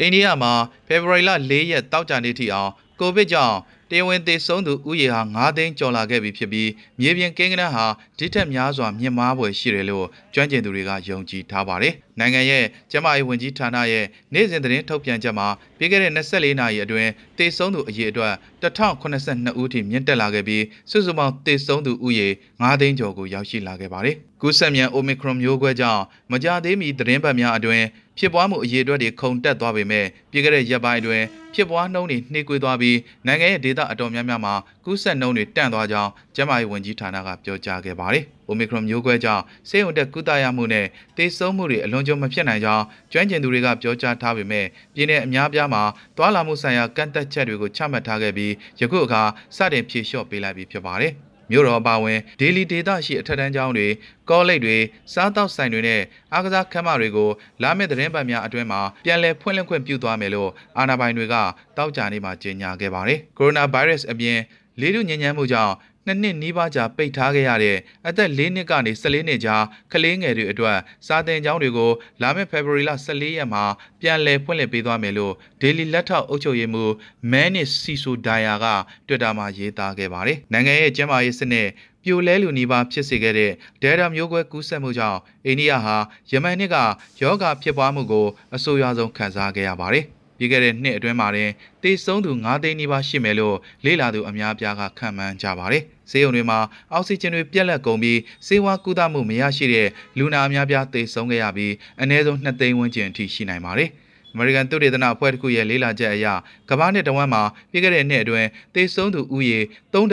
Speaker 5: အိန္ဒိယမှာဖေဖော်ဝါရီလ၄ရက်တောက်ကြနေ့ထိအောင်ကိုဗစ်ကြောင့် တရားဝင်သေဆုံးသူဥယေဟာ9သိန်းကျော်လာခဲ့ပြီဖြစ်ပြီးမြေပြင်ကိန်းဂဏန်းဟာဒီထက်များစွာမြင့်မားဖွယ်ရှိတယ်လို့ကျွမ်းကျင်သူတွေကယုံကြည်ထားပါတယ်။နိုင်ငံရဲ့ကျန်းမာရေးဝန်ကြီးဌာနရဲ့နေ့စဉ်သတင်းထုတ်ပြန်ချက်မှာပြီးခဲ့တဲ့24နာရီအတွင်းသေဆုံးသူအရေအတွက်1082ဦးထိမြင့်တက်လာခဲ့ပြီးစုစုပေါင်းသေဆုံးသူဥယေ9သိန်းကျော်ကိုရောက်ရှိလာခဲ့ပါတယ်။ကူးစက်မြန် Omicron မျိုးကွဲကြောင့်မကြသေးမီသတင်းပတ်များအတွင်းဖြစ်ပွားမှုအရေအတွက်တွေခုန်တက်သွားပေမဲ့ပြည်ခဲ့တဲ့ရက်ပိုင်းအတွင်း ဖြစ်ပွားနှုန်းတွေနှေးကွေးသွားပြီးနိုင်ငံရဲ့ဒေသအတော်များများမှာကူးစက်နှုန်းတွေတန့်သွားကြောင်းကျန်းမာရေးဝန်ကြီးဌာနကပြောကြားခဲ့ပါတယ်။ Omicron မျိုးကွဲကြောင့်ဆေးရုံတက်ကုသရမှုနဲ့သေဆုံးမှုတွေအလွန်ကြုံမဖြစ်နိုင်ကြောင်းကျွမ်းကျင်သူတွေကပြောကြားထားပေမဲ့ပြည်내အများပြားမှာသွာလာမှုဆိုင်ရာကန့်သက်ချက်တွေကိုချမှတ်ထားခဲ့ပြီးယခုအခါစတင်ဖြေလျှော့ပေးလိုက်ပြီဖြစ်ပါတယ်။ မြို့တော်ပါဝင်ဒေလီဒေသရှိအထက်တန်းကျောင်းတွေကောလိပ်တွေစားတောက်ဆိုင်တွေနဲ့အားကစားခန်းမတွေကိုလာမယ့်သတင်းပတ်များအတွင်းမှာပြန်လည်ဖွင့်လှစ်ခွင့်ပြုသွားမယ်လို့အာဏာပိုင်တွေကတောက်ကြနေမှာကြေညာခဲ့ပါတယ်။ကိုရိုနာဗိုင်းရပ်စ်အပြင်လေထုညဉ့်ညမ်းမှုကြောင့် နှစ်နှစ်နီးပါးကြာပိတ်ထားခဲ့ရတဲ့အသက်၄နှစ်ကနေ14နှစ်ကြားကလေးငယ်တွေအတွက်စာသင်ကျောင်းတွေကိုလာမယ့်ဖေဖော်ဝါရီလ14ရက်မှာပြန်လည်ဖွင့်လှစ်ပေးသွားမယ်လို့ဒေလီလက်ထောက်အုပ်ချုပ်ရေးမှူးမန်နစ်စီဆူဒိုင်ယာကတွစ်တာမှာရေးသားခဲ့ပါတယ်။နိုင်ငံရဲ့ကျန်းမာရေးစနစ်ပြိုလဲလူနီးပါးဖြစ်စေခဲ့တဲ့ဒဲတာမျိုးကွဲကူးစက်မှုကြောင့်အိန္ဒိယဟာယမန်နှစ်ကယောဂဖြစ်ပွားမှုကိုအဆိုးရွားဆုံးခံစားခဲ့ရပါတယ်။ ပြီးခဲ့တဲ့နှစ်အတွင်းမှာတင်တေဆုံးသူ9သိန်းနီးပါးရှိမယ်လို့လေ့လာသူအများပြားကခန့်မှန်းကြပါတယ်။ဆေးရုံတွေမှာအောက်ဆီဂျင်တွေပြတ်လတ်ကုန်ပြီးဆေးဝါးကုသမှုမရရှိတဲ့လူနာအများပြားသေဆုံးခဲ့ရပြီးအနည်းဆုံး2သိန်းဝန်းကျင်အထိရှိနိုင်ပါတယ်။ American သုတေသနအဖွဲ့တစ်ခုရဲ့လေ့လာချက်အရကမ္ဘာနဲ့တဝမ်းမှာပြီးခဲ့တဲ့နှစ်အတွင်းသေဆုံးသူဦးရေ3.4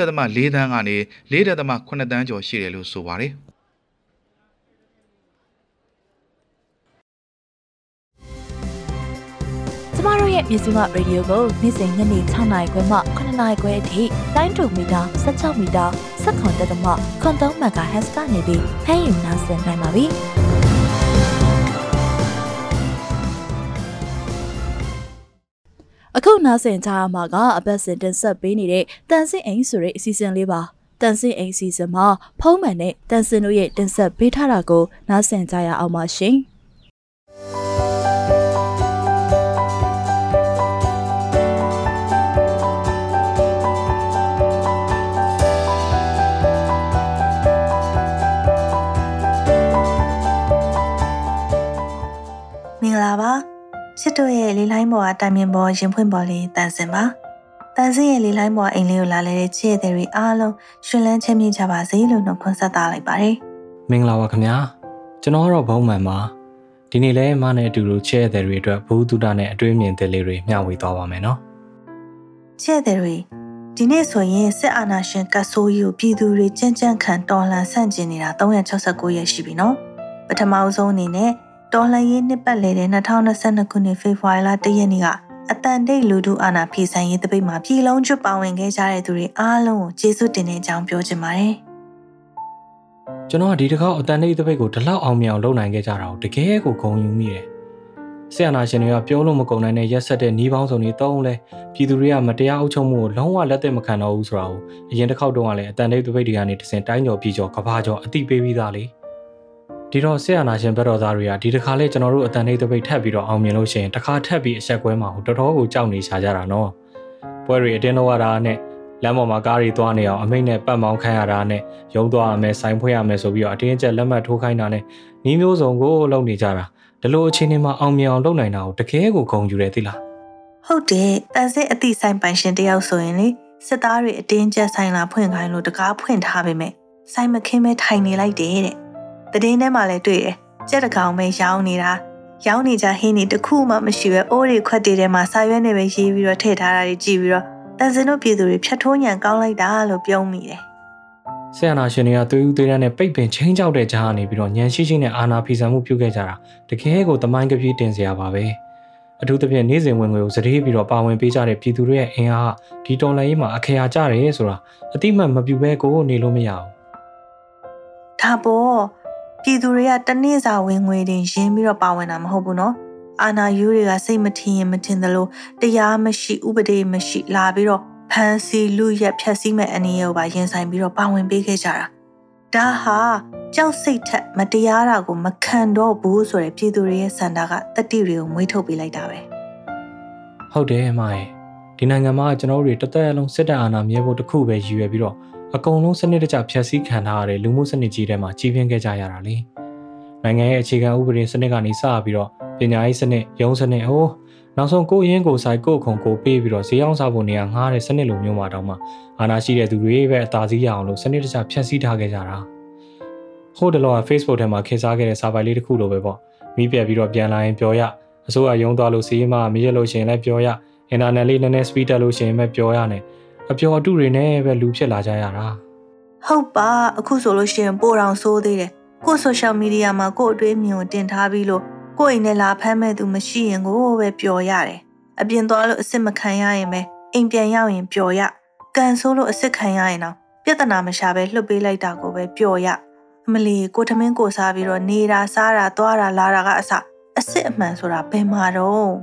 Speaker 5: သန်းကနေ4.8သန်းကျော်ရှိတယ်လို့ဆိုပါတယ်။
Speaker 1: မတို့ရဲ့မြစီမရေဒီယိုကိုနေ့စဉ်ညနေ6နာရီခွဲမှ9နာရီခွဲအထိတိုင်းတူမီတာ16မီတာ7.3တက်မှခွန်3မဂါဟက်စ်ကနေပြီးဖမ်းယူနိုင်နိုင်ပါပြီ။အခုနားဆင်ကြရမှာကအပတ်စဉ်တင်ဆက်ပေးနေတဲ့တန်ဆင့်အိမ်ဆိုတဲ့အစီအစဉ်လေးပါတန်ဆင့်အိမ်စီစဉ်မှာဖုံးမှန်နဲ့တန်ဆင်တို့ရဲ့တင်ဆက်ပေးထားတာကိုနားဆင်ကြရအောင်ပါရှင်။
Speaker 6: ချစ်တို့ရဲ့လေးလိုင်းပေါ်အတိုင်မြင်ပေါ်ရင်ဖွင့်ပေါ်လေးတန်စင်ပါတန်စင်ရဲ့လေးလိုင်းပေါ်အိမ်လေးကိုလာလဲတဲ့ချစ်တဲ့တွေအားလုံးရှင်လန်းချမ်းမြေ့ကြပါစေလို့နှုတ်ခွန်းဆက်သလိုက်ပါတယ်
Speaker 7: မင်္ဂလာပါခင်ဗျာကျွန်တော်တော့ဘုံမှန်ပါဒီနေ့လဲမနဲ့အတူတူချစ်တဲ့တွေအတွက်ဘူးတုဒနဲ့အတွေးမြင်တဲ့လေးတွေမျှဝေသွားပါမယ်နော်
Speaker 6: ချစ်တဲ့တွေဒီနေ့ဆိုရင်စစ်အာဏာရှင်ကတ်ဆိုးကြီးကိုပြည်သူတွေကြမ်းကြမ်းခံတော်လှန်ဆန့်ကျင်နေတာ369ရက်ရှိပြီနော်ပထမဆုံးအနေနဲ့ တော်လှန်ရေးနှစ်ပတ်လည်တဲ့2022ခုနှစ်ဖေဖော်ဝါရီလ1ရက်နေ့ကအတန်တိတ်လူထုအာဏာဖီဆိုင်ရေးတပိတ်မှာပြည်လုံးကျွပါဝင်ခဲ့ကြတဲ့သူတွေအားလုံးကိုကျေးဇူးတင်တဲ့အကြောင်းပြောချင်ပါတယ်။
Speaker 7: ကျွန်တော်ကဒီတစ်ခေါက်အတန်တိတ်တပိတ်ကိုဒီလောက်အောင်မြင်အောင်လုပ်နိုင်ခဲ့ကြတာကိုတကယ်ကိုဂုဏ်ယူမိတယ်။ဆရာနာရှင်တွေကပြောလို့မကုန်နိုင်တဲ့ရက်ဆက်တဲ့နှီးပေါင်းစုံတွေတုံးလဲပြည်သူတွေကမတရားအုပ်ချုပ်မှုကိုလုံးဝလက်သက်မခံတော့ဘူးဆိုတာကိုအရင်တစ်ခေါက်တုန်းကလည်းအတန်တိတ်တပိတ်တွေကနေတစင်တိုင်းကျော်ပြည်ကျော်ကဘာကျော်အတိပေးပြီးသားလေ။ ဒီတော့ဆရာနာရှင်ဘက်တော်သားတွေကဒီတစ်ခါလေးကျွန်တော်တို့အတန်လေးတပိတ်ထပ်ပြီးတော့အောင်မြင်လို့ရှိရင်တစ်ခါထပ်ပြီးအဆက်ကွဲမှာဟိုတော်တော်ကိုကြောက်နေရှာကြတာနော်ပွဲတွေအတင်းတော့ရတာနဲ့လမ်းပေါ်မှာကားတွေသွားနေအောင်အမိတ်နဲ့ပတ်မောင်းခိုင်းရတာနဲ့ရုံသွားရမယ်ဆိုင်ဖွင့်ရမယ်ဆိုပြီးတော့အတင်းကျပ်လက်မှတ်ထိုးခိုင်းတာနဲ့နီးမျိုးစုံကိုလုပ်နေကြတာဒီလိုအခြေအနေမှာအောင်မြင်အောင်လုပ်နိုင်တာကိုတကယ်ကိုဂုဏ်ယူတယ်သိလား
Speaker 6: ဟုတ်တယ်တန်စစ်အသည့်ဆိုင်ပိုင်ရှင်တယောက်ဆိုရင်လေစစ်သားတွေအတင်းကျပ်ဆိုင်လာဖွင့်ခိုင်းလို့တကားဖွင့်ထားပေမဲ့ဆိုင်မခင်းမဲထိုင်နေလိုက်တယ်တဲ့ တည်င်းထဲမှာလည်းတွေ့တယ်ကြက်တကောင်ပဲရောင်းနေတာရောင်းနေကြဟင်းနေတခုမှမရှိပဲအိုးတွေခွက်တွေထဲမှာစာရွက်နဲ့ပဲရေးပြီးတော့ထည့်ထားတာတွေကြည့်ပြီးတော့တန်စင်တို့ပြည်သူတွေဖြတ်ထိုးညံကောင်းလိုက်တာလို့ပြောမိတယ်
Speaker 7: ဆရာနာရှင်တွေကသွေးဦးသွေးတန်းနဲ့ပိတ်ပင်ချင်းကြောက်တဲ့ကြားကနေပြီးတော့ညံရှိရှိနဲ့အာနာဖီဆန်မှုပြုခဲ့ကြတာတကယ်ကိုတမိုင်းကပြေးတင်စရာပါပဲအထူးသဖြင့်နေ့စဉ်ဝင်ငွေကိုစတေးပြီးတော့ပါဝင်ပေးကြတဲ့ပြည်သူတွေရဲ့အင်အားဒီတော်လိုင်းရေးမှာအခရာကြတယ်ဆိုတာအတိမတ်မပြူဘဲကိုနေလို့မရဘူး
Speaker 6: ဒါပေါ် ပြည်သူတွေကတနေ့စာဝင်ငွေတင်ရင်းပြီးတော့ပါဝင်တာမဟုတ်ဘူးနော်အာနာယူတွေကစိတ်မထင်ရင်မထင်သလိုတရားမရှိဥပဒေမရှိလာပြီးတော့ဖန်စီလူရက်ဖြတ်စည်းမဲ့အနေရောပါရင်ဆိုင်ပြီးတော့ပါဝင်ပေးခဲ့ကြတာဒါဟာကြောက်စိတ်ထက်မတရားတာကိုမခံတော့ဘူးဆိုတဲ့ပြည်သူတွေရဲ့စန္ဒကတတိတွေကိုမွေးထုတ်ပေးလိုက်တာပဲ
Speaker 7: ဟုတ်တယ်အမရဲ့ဒီနိုင်ငံမှာကျွန်တော်တို့တွေတသက်အလုံးစစ်တပ်အာဏာမြဲဖို့တခုပဲရည်ရွယ်ပြီးတော့ အကုန်လုံးစနစ်တကျဖျက်ဆီးခံထားရတဲ့လူမှုစနစ်ကြီးထဲမှာကြီးပြင်းခဲ့ကြရတာလေနိုင်ငံရဲ့အခြေခံဥပဒေစနစ်ကနေစပြီးတော့ပညာရေးစနစ်ရုံးစနစ်ဟိုးနောက်ဆုံးကိုရင်းကိုဆိုင်ကိုခုံကိုပေးပြီးတော့ဈေးအောင်စားဖို့နေရာငှားတဲ့စနစ်လိုမျိုးမှာတောင်မှအာဏာရှိတဲ့သူတွေပဲအသာစီးရအောင်လို့စနစ်တကျဖျက်ဆီးထားခဲ့ကြတာဟိုတလောက Facebook ထဲမှာခေတ်စားခဲ့တဲ့စာပိုင်လေးတစ်ခုလိုပဲပေါ့မိပြက်ပြီးတော့ပြန်လာရင်ပြောရအစိုးရရုံးသွားလို့စီးမမရလို့ရှိရင်လည်းပြောရအင်တာနက်လေးနည်းနည်း speed တက်လို့ရှိရင်ပဲပြောရနဲ့ အပျော်အတုတွေနဲ့ပဲလူဖြစ်လာကြရတာ
Speaker 6: ဟုတ်ပါအခုဆိုလို့ရှိရင်ပိုတောင်ဆိုးသေးတယ်ကိုဆိုရှယ်မီဒီယာမှာကို့အတွေးမြင်ကိုတင်ထားပြီးလို့ကို့အိမ်နဲ့လာဖမ်းမဲ့သူမရှိရင်ကိုပဲပျော်ရတယ်အပြင်သွားလို့အစ်စ်မခံရရင်ပဲအိမ်ပြန်ရောက်ရင်ပျော်ရကန်ဆိုးလို့အစ်စ်ခံရရင်တော့ပြဿနာမရှာပဲလှုပ်ပေးလိုက်တာကိုပဲပျော်ရအမလီကိုထမင်းကိုစားပြီးတော့နေတာစားတာသွားတာလာတာကအစအစ်စ်အမှန်ဆိုတာဘယ်မှာတော့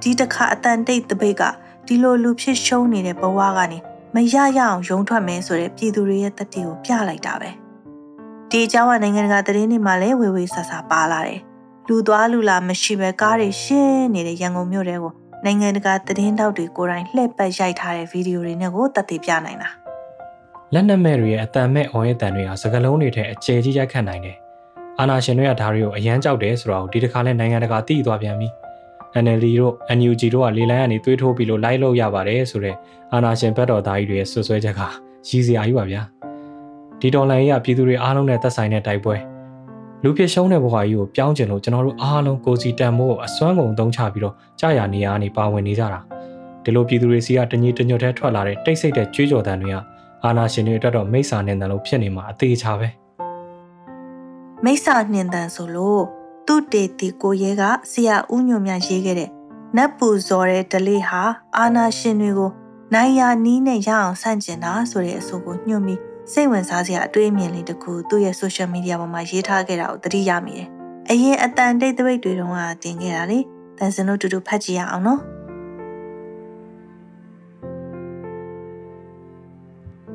Speaker 6: ဒီတစ်ခါအတန်တိတ်တပိတ်က ဒီလိုလူဖြစ်ရှုံးနေတဲ့ဘဝကနေမရရအောင်ရုံထွက်မယ်ဆိုတဲ့ပြည်သူတွေရဲ့တတိကိုပြလိုက်တာပဲဒီအကြောင်းကနိုင်ငံတကာသတင်းတွေမှာလည်းဝေဝေဆဆပါလာတယ်လူသွားလူလာမရှိပဲကားတွေရှင်းနေတဲ့ရန်ကုန်မြို့တဲကိုနိုင်ငံတကာသတင်းတောက်တွေကိုယ်တိုင်လှည့်ပတ်ရိုက်ထားတဲ့ဗီဒီယိုတွေနဲ့ကိုတတ်သိပြနိုင်တာ
Speaker 7: လက်နက်မဲ့တွေရဲ့အတန်မဲ့အော်ရဲ့တန်တွေဟာစကလုံးတွေထဲအကျယ်ကြီးရိုက်ခတ်နိုင်တယ်အာနာရှင်တွေကဒါတွေကိုအရန်ကြောက်တယ်ဆိုတော့ဒီတစ်ခါလဲနိုင်ငံတကာသိသွားပြန်ပြီ NLD တို့ NUG တို့ကလေလံကနေသွေးထိုးပြီးလို့လိုက်လို့ရပါတယ်ဆိုတော့အာနာရှင်ဘက်တော်သားကြီးတွေရဲ့ဆွဆွဲချက်ကရည်စရာကြီးပါဗျာဒီတော်လိုင်းကြီးကပြည်သူတွေအားလုံးနဲ့သက်ဆိုင်တဲ့တိုက်ပွဲလူဖြစ်ရှုံးတဲ့ဘဝကြီးကိုပြောင်းကျင်လို့ကျွန်တော်တို့အားလုံးကိုစီတန်ဖို့အစွမ်းကုန်သုံးချပြီးတော့ကြာရနေရနေပါဝင်နေကြတာဒီလိုပြည်သူတွေစီကတညီတညွတ်ထဲထွက်လာတဲ့တိတ်ဆိတ်တဲ့ကြွေးကြော်တန်တွေကအာနာရှင်တွေအတွက်တော့မိစ္ဆာနှင်တန်လို့ဖြစ်နေမှာအသေးချာပဲ
Speaker 6: မိစ္ဆာနှင်တန်ဆိုလို့ သူ့တေတီကိုရဲကဆရာဦးညွန့်မြရေးခဲ့တဲ့နတ်ပူဇော်တဲ့ဒလေးဟာအာနာရှင်တွေကိုနိုင်ယာနီးနဲ့ရအောင်ဆန့်ကျင်တာဆိုတဲ့အဆိုကိုညွှန်ပြီးစိတ်ဝင်စားစရာအတွေးအမြင်လေးတစ်ခုသူ့ရဲ့ social media ပေါ်မှာရေးထားခဲ့တာကိုသတိရမိတယ်။အရင်အတန်တိတ်တပိတ်တွေတုန်းကတင်ခဲ့တာလေ။တန်စင်တို့တူတူဖတ်ကြည့်ရအောင်နော်။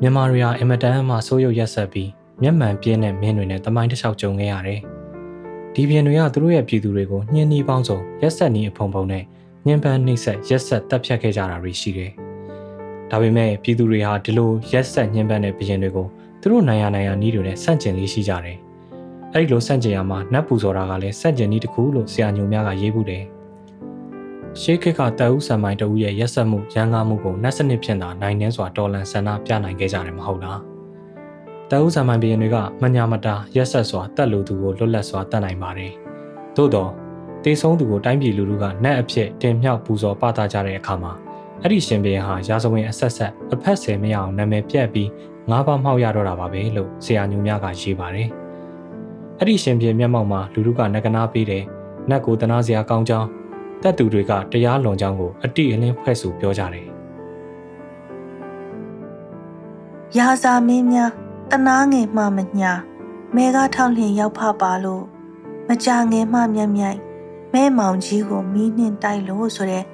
Speaker 7: မြန်မာတွေဟာအင်မတန်မှဆိုးရုပ်ရက်ဆက်ပြီးမျက်မှန်ပြင်းတဲ့မင်းတွေနဲ့တမိုင်းတစ်လျှောက်ကြုံခဲ့ရတယ်။ ဒီပြင်တွေကသူတို့ရဲ့ပြည်သူတွေကိုညှဉ်းနှီးပေါင်းစုံရက်ဆက်နီးအဖုံဖုံနဲ့ညှဉ်းပန်းနှိပ်စက်ရက်ဆက်တပ်ဖြတ်ခဲ့ကြတာတွေရှိတယ်။ဒါပေမဲ့ပြည်သူတွေဟာဒီလိုရက်ဆက်ညှဉ်းပန်းတဲ့ဘရင်တွေကိုသူတို့နိုင်ရနိုင်ရနီးတွေနဲ့ဆန့်ကျင်လေးရှိကြတယ်။အဲဒီလိုဆန့်ကျင်ရမှာနတ်ပူဇော်တာကလည်းဆန့်ကျင်နည်းတစ်ခုလို့ဆရာညုံများကရေးဘူးတယ်။ရှေးခေတ်ကတအုပ်ဆံမိုင်းတအုပ်ရဲ့ရက်ဆက်မှုရန်ကားမှုကိုနတ်စနစ်ဖြင့်သာနိုင်နှင်းစွာတော်လန်ဆန္ဒပြနိုင်ခဲ့ကြတယ်မဟုတ်လား။ တအုပ်ဆံမိုင်းဘရင်တွေကမညာမတာရက်ဆက်စွာတက်လူသူကိုလွတ်လပ်စွာတတ်နိုင်ပါတယ်။သို့တော့တေဆုံးသူကိုတိုင်းပြည်လူထုကနတ်အဖြစ်တင်မြှောက်ပူဇော်ပသကြတဲ့အခါမှာအဲ့ဒီရှင်ဘုရင်ဟာရာဇဝင်အဆက်ဆက်အဖက်ဆယ်မရအောင်နာမည်ပြတ်ပြီးငါးပါးမှောက်ရတော့တာပါပဲလို့ဆရာညူများကရေးပါတယ်။အဲ့ဒီရှင်ဘုရင်မျက်မှောက်မှာလူထုကနဂနာပေးတယ်။နတ်ကိုတနာစရာကောင်းကြောင်းတက်သူတွေကတရားလွန်ကြောင်းကိုအတိအလင်းဖွဲ့ဆိုပြောကြတယ်။
Speaker 6: ရာဇာမင်းများ တနာငယ်မှမညာမဲကားထောက်လျင်ရောက်ဖပါလို့မကြငယ်မှမြတ်မြိုက်မဲမောင်ကြီးကိုမီးနှင်တိုက်လို့ဆိုတဲ့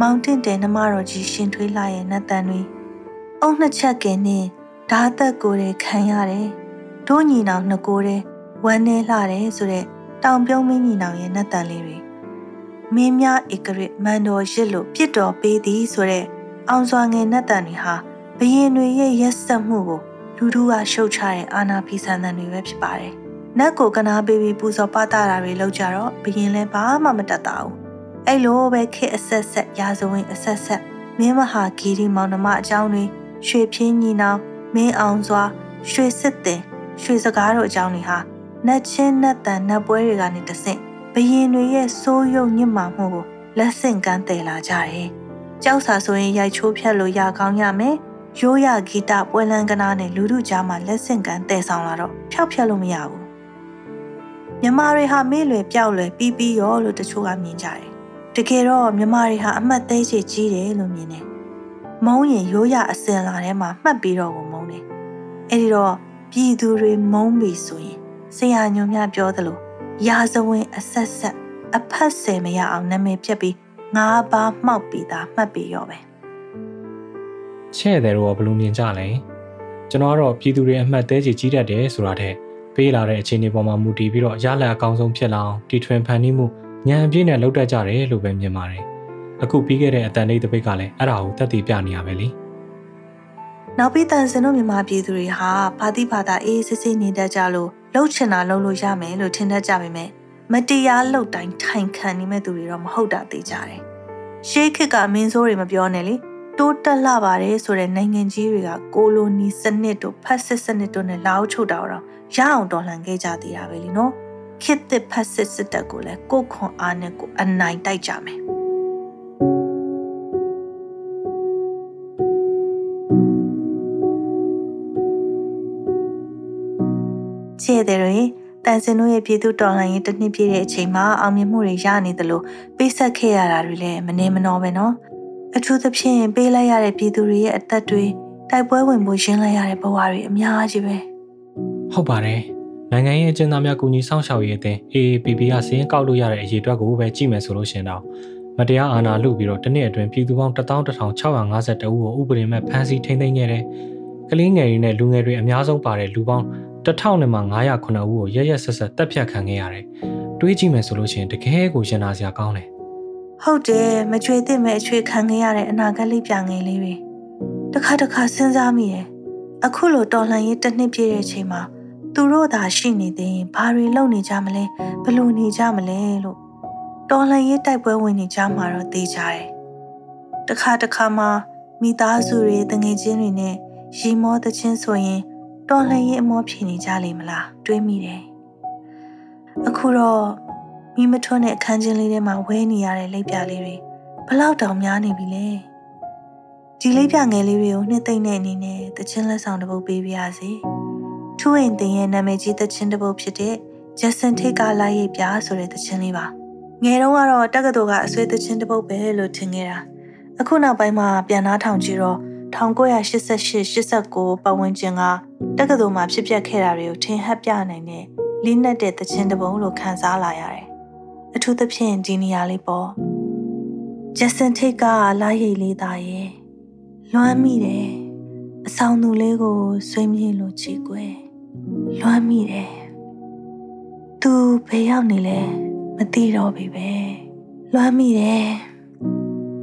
Speaker 6: မောင်တင့်တဲ့နှမတော်ကြီးရှင်ထွေးလာရဲ့နတ်တန်တွေအုံနှစ်ချက်ကင်းနဲ့ဓာသက်ကိုယ်တွေခံရတယ်။တို့ညီနောင်နှစ်ကိုယ်တွေဝမ်းနေလှတယ်ဆိုတဲ့တောင်ပြုံးမင်းညီနောင်ရဲ့နတ်တန်လေးတွေမင်းများဧကရစ်မန်တော်ရစ်လို့ပြစ်တော်ပေးသည်ဆိုတဲ့အောင်စွာငယ်နတ်တန်တွေဟာဘရင်တွေရဲ့ရက်စက်မှုကို လူထုကရှုတ်ချတဲ့အာနာဖီဆန်တန်တွေပဲဖြစ်ပါတယ်။နတ်ကိုကနာပေးပြီးပူဇော်ပသတာတွေလုပ်ကြတော့ဘရင်လည်းဘာမှမတတ်တာဘူးအဲ့လိုပဲခေအဆက်ဆက်ရာဇဝင်အဆက်ဆက်မင်းမဟာဂီရီမောင်နှမအကြောင်းတွေရွှေပြင်းညီနောင်မင်းအောင်စွာရွှေစစ်တင်ရွှေစကားတို့အကြောင်းတွေဟာနတ်ချင်းနတ်တန်နတ်ပွဲတွေကနေတဆင့်ဘရင်တွေရဲ့စိုးရုံညစ်မာမှုကိုလက်ဆင့်ကမ်းတည်လာကြတယ်။ကြောက်စာဆိုရင်ရိုက်ချိုးဖြတ်လို့ရကောင်းရမယ်။ ရိုးရဂီတပွဲလန်းကနာနဲ့လူလူကြားမှာလက်ဆင့်ကမ်းတည်ဆောင်လာတော့ဖြောက်ဖြတ်လို့မရဘူး။မြမတွေဟာမေ့လွယ်ပျောက်လွယ်ပြီးပြီးရောလို့တချို့ကမြင်ကြတယ်တကယ်တော့မြမတွေဟာအမှတ်သေးချေကြီးတယ်လို့မြင်တယ်။မုံရင်ရိုးရအစင်လာထဲမှာမှတ်ပြီးတော့ကိုမုံတယ်။အဲဒီတော့ပြည်သူတွေမုံပြီဆိုရင်ဆရာညွန်မြပြောသလိုရာဇဝင်အဆက်ဆက်အဖတ်ဆယ်မရအောင်နာမည်ပြက်ပြီးငါးပါးမှောက်ပြီးသားမှတ်ပြီးရောပဲ။
Speaker 7: ချဲ့တယ်တော့ဘလို့မြင်ကြလဲ။ကျွန်တော်ကတော့ပြည်သူတွေအမှတ်သေးချေကြီးတတ်တယ်ဆိုတာတဲ့ပေးလာတဲ့အခြေအနေပေါ်မှာမူတည်ပြီးတော့ရလဒ်အကောင်းဆုံးဖြစ်လာအောင်တီထွင်ဖန်တီးမှုညံပြည့်နဲ့လှုပ်တတ်ကြတယ်လို့ပဲမြင်ပါတယ်အခုပြီးခဲ့တဲ့အတန်လေးတစ်ပိတ်ကလည်းအဲ့ဒါကိုတက်တည်ပြနေရပဲလေ
Speaker 6: နောက်ပြီးတန်စင်တို့မြန်မာပြည်သူတွေဟာဘာတိဘာသာအေးစစ်စစ်နေတတ်ကြလို့လှုပ်ချင်တာလှုပ်လို့ရမယ်လို့ထင်တတ်ကြပေမဲ့မတရားလှုပ်တိုင်းထိုင်ခံနေမဲ့သူတွေတော့မဟုတ်တာသိကြတယ်ရှေးခေတ်ကအမင်းဆိုးတွေမပြောနဲ့လေ တိုးတက်လာပါတယ်ဆိုတဲ့နိုင်ငံကြီးတွေကကိုလိုနီစနစ်တို့ဖက်ဆစ်စနစ်တို့နဲ့လာအုပ်ချုပ်တာတော့ရအောင်တော်လှန်ခဲ့ကြသေးတာပဲလीနော်ခေတ်သစ်ဖက်ဆစ်စစ်တပ်ကိုလည်းကိုခွန်အားနဲ့ကိုအနိုင်တိုက်ကြမယ်ချဲ့တယ်ရင်တန်စင်တို့ရဲ့ပြည်သူတော်လှန်ရေးတစ်နှစ်ပြည့်တဲ့အချိန်မှာအောင်မြင်မှုတွေရနေသလိုပေးဆက်ခဲ့ရတာတွေလည်းမနေမနှောပဲနော်။ အထူးသဖြင့်ပေးလိုက်ရတဲ့ပြည်သူတွေရဲ့အသက်တွေတိုက်ပွဲဝင်ဖို့ရင်းလိုက်ရတဲ့ဘဝတွေအများကြီးပဲ
Speaker 7: ဟုတ်ပါတယ်နိုင်ငံရေးအကျဉ်းသားများကူညီဆောင်ရှောက်ရေးအသင်း AAPP ကစီးရင်ကောက်လို့ရတဲ့အရေးအတွက်ကိုပဲကြည့်မယ်ဆိုလို့ရှင်တော့မတရားအာဏာလုပြီးတော့တစ်နှစ်အတွင်းပြည်သူပေါင်း11652ဦးကိုဥပဒေမဲ့ဖမ်းဆီးထိန်းသိမ်းခဲ့တယ်။ကလေးငယ်တွေနဲ့လူငယ်တွေအများဆုံးပါတဲ့လူပေါင်း1909ဦးကိုရရက်ဆက်ဆက်တပ်ဖြတ်ခံခဲ့ရတယ်။တွေးကြည့်မယ်ဆိုလို့ရှိရင်တကယ်ကိုရင်နာစရာကောင်းတယ်။
Speaker 6: ဟုတ်တယ်မချွေသင့်မဲ့အချွေခံခဲ့ရတဲ့အနာဂတ်လေးပြန်ငယ်လေးတွေ။တစ်ခါတစ်ခါစဉ်းစားမိတယ်။အခုလိုတော်လှန်ရေးတစ်နှစ်ပြည့်တဲ့အချိန်မှာသူတို့သာရှိနေသေးရင်ဘာတွေလုပ်နေကြမလဲဘလို့နေကြမလဲလို့တော်လှန်ရေးတိုက်ပွဲဝင်နေကြမှာတော့သိကြတယ်တခါတခါမှမိသားစုတွေတငယ်ချင်းတွေနဲ့ရီမောသချင်းဆိုရင်တော်လှန်ရေးအမောဖြေနေကြလိမ့်မလားတွေးမိတယ်အခုတော့ မိမထွန်းတဲ့အခန်းချင်းလေးထဲမှာဝဲနေရတဲ့လက်ပြလေးတွေဘလောက်တောင်များနေပြီလဲဒီလေးပြငယ်လေးတွေကိုနှစ်သိမ့်တဲ့အနေနဲ့တချင်းလက်ဆောင်တစ်ပုဒ်ပေးပါရစေ။ထူးရင်တင်ရဲ့နာမည်ကြီးသချင်းတစ်ပုဒ်ဖြစ်တဲ့ Jason Take ကလာရေးပြဆိုတဲ့သချင်းလေးပါငယ်တုန်းကတော့တက္ကသိုလ်ကအဆွေးသချင်းတစ်ပုတ်ပဲလို့ထင်ခဲ့တာအခုနောက်ပိုင်းမှာပြန်နားထောင်ကြည့်တော့1988-89ပတ်ဝန်းကျင်ကတက္ကသိုလ်မှာဖြစ်ပျက်ခဲ့တာတွေကိုထင်ဟပ်ပြနိုင်တဲ့လေးနက်တဲ့သချင်းတစ်ပုတ်လို့ခံစားလာရတယ် အထူးသဖြင့်ဒီနေရာလေးပေါ့ဂျက်ဆန်ထိတ်ကလာရိတ်လေးသားရဲ့လွမ်းမိတယ်အဆောင်သူလေးကိုဆွေးမြေ့လို့ချီကွယ်လွမ်းမိတယ်သူဘယ်ရောက်နေလဲမသိတော့ပြီပဲလွမ်းမိတယ်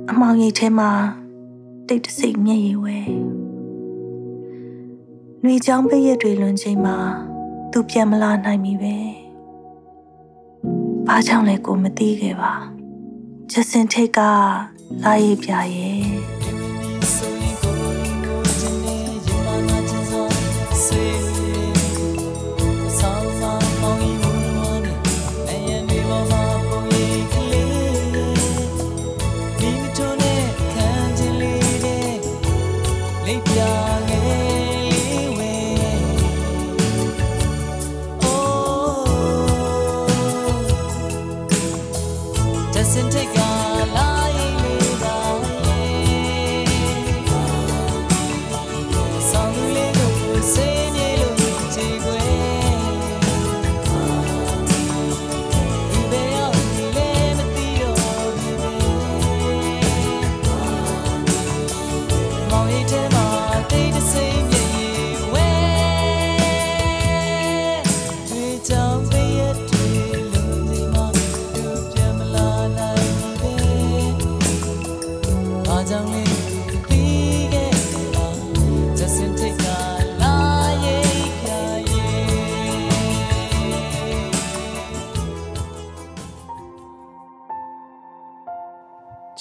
Speaker 6: အမောင်ရိတ်ထဲမှာတိတ်တဆိတ်မျက်ရည်ဝဲနှွေချောင်းပိတ်ရက်တွေလွန်ချိန်မှာသူပြန်မလာနိုင်ပြီပဲ ဘာကြောင့်လဲကိုမသိခဲ့ပါချက်စင်ထိတ်ကလာရည်ပြရဲ့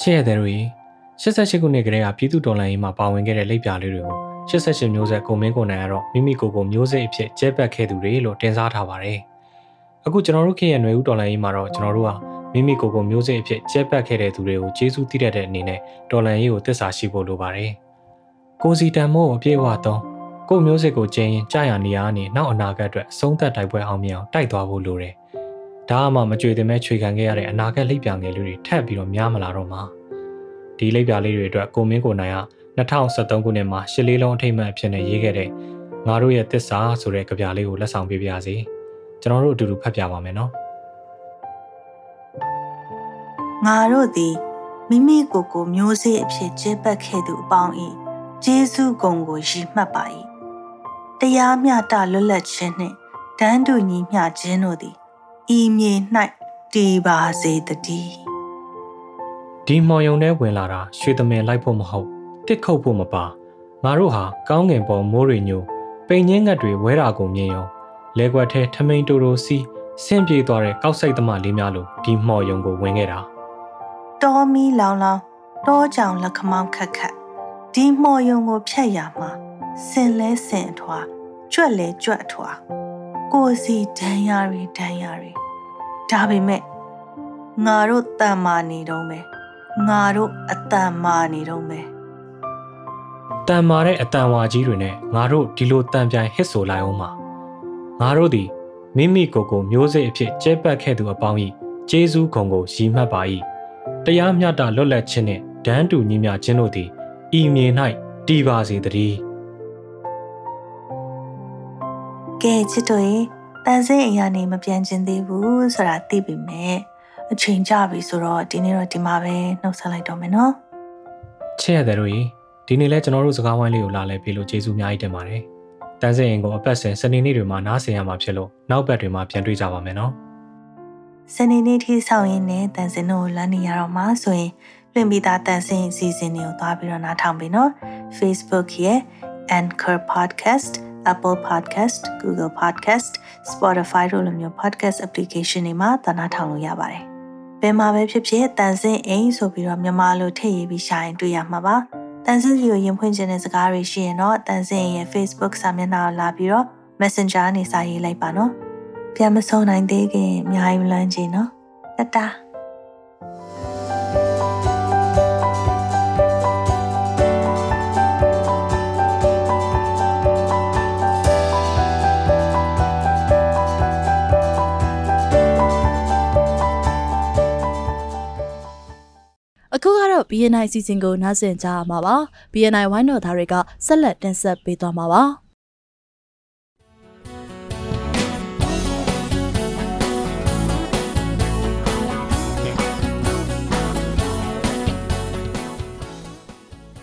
Speaker 7: ချစ်ရတဲ့တွေ88ခုနှစ်ကတည်းကပြည်သူတော်လှန်ရေးမှာပါဝင်ခဲ့တဲ့လက်ပြလေးတွေကို88မျိုးဆက်ကိုမင်းကိုနိုင်ကတော့မိမိကိုယ်ကိုမျိုးစိတ်အဖြစ်ကျဲပတ်ခဲ့သူတွေလို့တင်စားထားပါတယ်။အခုကျွန်တော်တို့ခေတ်ရဲ့ຫນွေဦးတော်လှန်ရေးမှာတော့ကျွန်တော်တို့ကမိမိကိုယ်ကိုမျိုးစိတ်အဖြစ်ကျဲပတ်ခဲ့တဲ့သူတွေကိုကျေးဇူးတည်တဲ့အနေနဲ့တော်လှန်ရေးကိုသစ္စာရှိဖို့လိုပါတယ်။ကိုစီတန်မို့အပြည့်အဝသောကိုမျိုးစိတ်ကိုကျင်းရင်ကြာရနေရနေနောက်အနာဂတ်အတွက်အဆုံးသက်တိုက်ပွဲအောင်မြင်အောင်တိုက်သွားဖို့လိုတယ်။ ဒါအမှမကြွေတင်မဲ့ခြွေခံခဲ့ရတဲ့အနာဂတ်လိပ်ပြငယ်လေးတွေထပ်ပြီးတော့များမလာတော့မှာ။ဒီလိပ်ပြလေးတွေအတွက်ကိုမင်းကိုနိုင်က2023ခုနှစ်မှာရှစ်လေးလုံးအထိမ်းအမှတ်အဖြစ်နဲ့ရေးခဲ့တဲ့ငါတို့ရဲ့တစ္ဆာဆိုတဲ့ကြပြလေးကိုလက်ဆောင်ပေးပါရစေ။ကျွန်တော်တို့အတူတူဖတ်ပြပါမယ်နော်။
Speaker 6: ငါတို့သည်မိမိကိုယ်ကိုမျိုးစေ့အဖြစ်ကျဲပတ်ခဲ့သူအပေါင်း၏ဂျေစုဂုံကိုရည်မှတ်ပါ၏တရားမျှတလွတ်လပ်ခြင်းနှင့်တန်းတူညီမျှခြင်းတို့သည် ဤမြေ၌တည်ပါစေတည်း
Speaker 7: ဒီမော်ယုံထဲဝင်လာတာရွှေသမင်လိုက်ဖို့မဟုတ်တစ်ခုတ်ဖို့မပါငါတို့ဟာကောင်းငင်ပေါ်မိုးရီညိုပိန်ငင်းငတ်တွေဝဲတာကိုမြင်ရောလဲကွက်ထဲထမိန်တူတူစီးဆင်းပြေးသွားတဲ့ကောက်စိတ်သမားလေးများလိုဒီမော်ယုံကိုဝင်ခဲ့တာ
Speaker 6: တောမီလောင်လောင်တောကြောင်လက်ခမောင်းခက်ခက်ဒီမော်ယုံကိုဖြတ်ရမှာစင်လဲစင်အထွာကြွက်လဲကြွက်အထွာကိုယ်စီဒဏ်ရာတွေဒဏ်ရာတွေ ဒါပေမဲ့ငါတို့တန်မာနေတော့မယ်ငါတို့အတန်မာနေတော့မယ်
Speaker 7: တန်မာတဲ့အတန်ဝါကြီးတွေနဲ့ငါတို့ဒီလိုတန်ပြိုင်ဟစ်ဆိုလိုက်အောင်ပါငါတို့သည်မိမိကိုယ်ကိုမျိုးစိတ်အဖြစ်ကျဲပတ်ခဲ့သူအပေါင်း၏ကျေးဇူးဂုံကိုရည်မှတ်ပါ၏တရားမျှတလွတ်လပ်ခြင်းနှင့်ဒန်းတူညီမျှခြင်းတို့သည်ဤမြေ၌တည်ပါစေတည်း
Speaker 6: ကဲချစ်တို့ရေ တန်စင်းအရာနေမပြန်ကျင်သေးဘူးဆိုတာသိပြီမဲ့အချိန်ကြပြီဆိုတော့ဒီနေ့တော့ဒီမှာပဲနှုတ်ဆက်လိုက်တော့မယ်နော်
Speaker 7: ချစ်ရတဲ့တို့ရေဒီနေ့လဲကျွန်တော်တို့စကားဝိုင်းလေးကိုလာလဲပေးလို့ကျေးဇူးအများကြီးတင်ပါတယ်တန်းစင်ရင်ကိုအပတ်စဉ်စနေနေ့တွေမှာနားဆင်ရမှာဖြစ်လို့နောက်ပတ်တွေမှာပြန်တွေ့ကြပါမယ်နော်
Speaker 6: စနေနေ့ထိဆောင်ရင်းနဲ့တန်စင်တို့ကိုလမ်းနေရတော့မှာဆိုရင်လွင့်ပြီးသားတန်စင်အစီအစဉ်တွေကိုသွားပြီးတော့နားထောင်ပေးနော် Facebook ရဲ့ Anchor Podcast Apple Podcast Google Podcast Spotify တို့လိုမျိုး podcast application တွေမှာသာနာထောင်လို့ရပါတယ်ဘယ်မှာပဲဖြစ်ဖြစ်တန်စင်အိမ်ဆိုပြီးတော့မြန်မာလိုထည့်ရေးပြီးရှာရင်တွေ့ရမှာပါတန်စင်စီကိုရင်ဖွင့်ခြင်းတဲ့စကားတွေရှိရင်တော့တန်စင်ရဲ့ Facebook စာမျက်နှာကိုလာပြီးတော့ Messenger နဲ့စာရေးလိုက်ပါနော်ပြန်မဆုံးနိုင်သေးခင်အများကြီးမလွမ်းချင်နော်တတား
Speaker 1: BNI စီစဉ်ကိုနားဆင်ကြရမှာပါ BNI ဝိုင်းတော်သားတွေကဆက်လက်တင်ဆက်ပေးသွားမှာပါ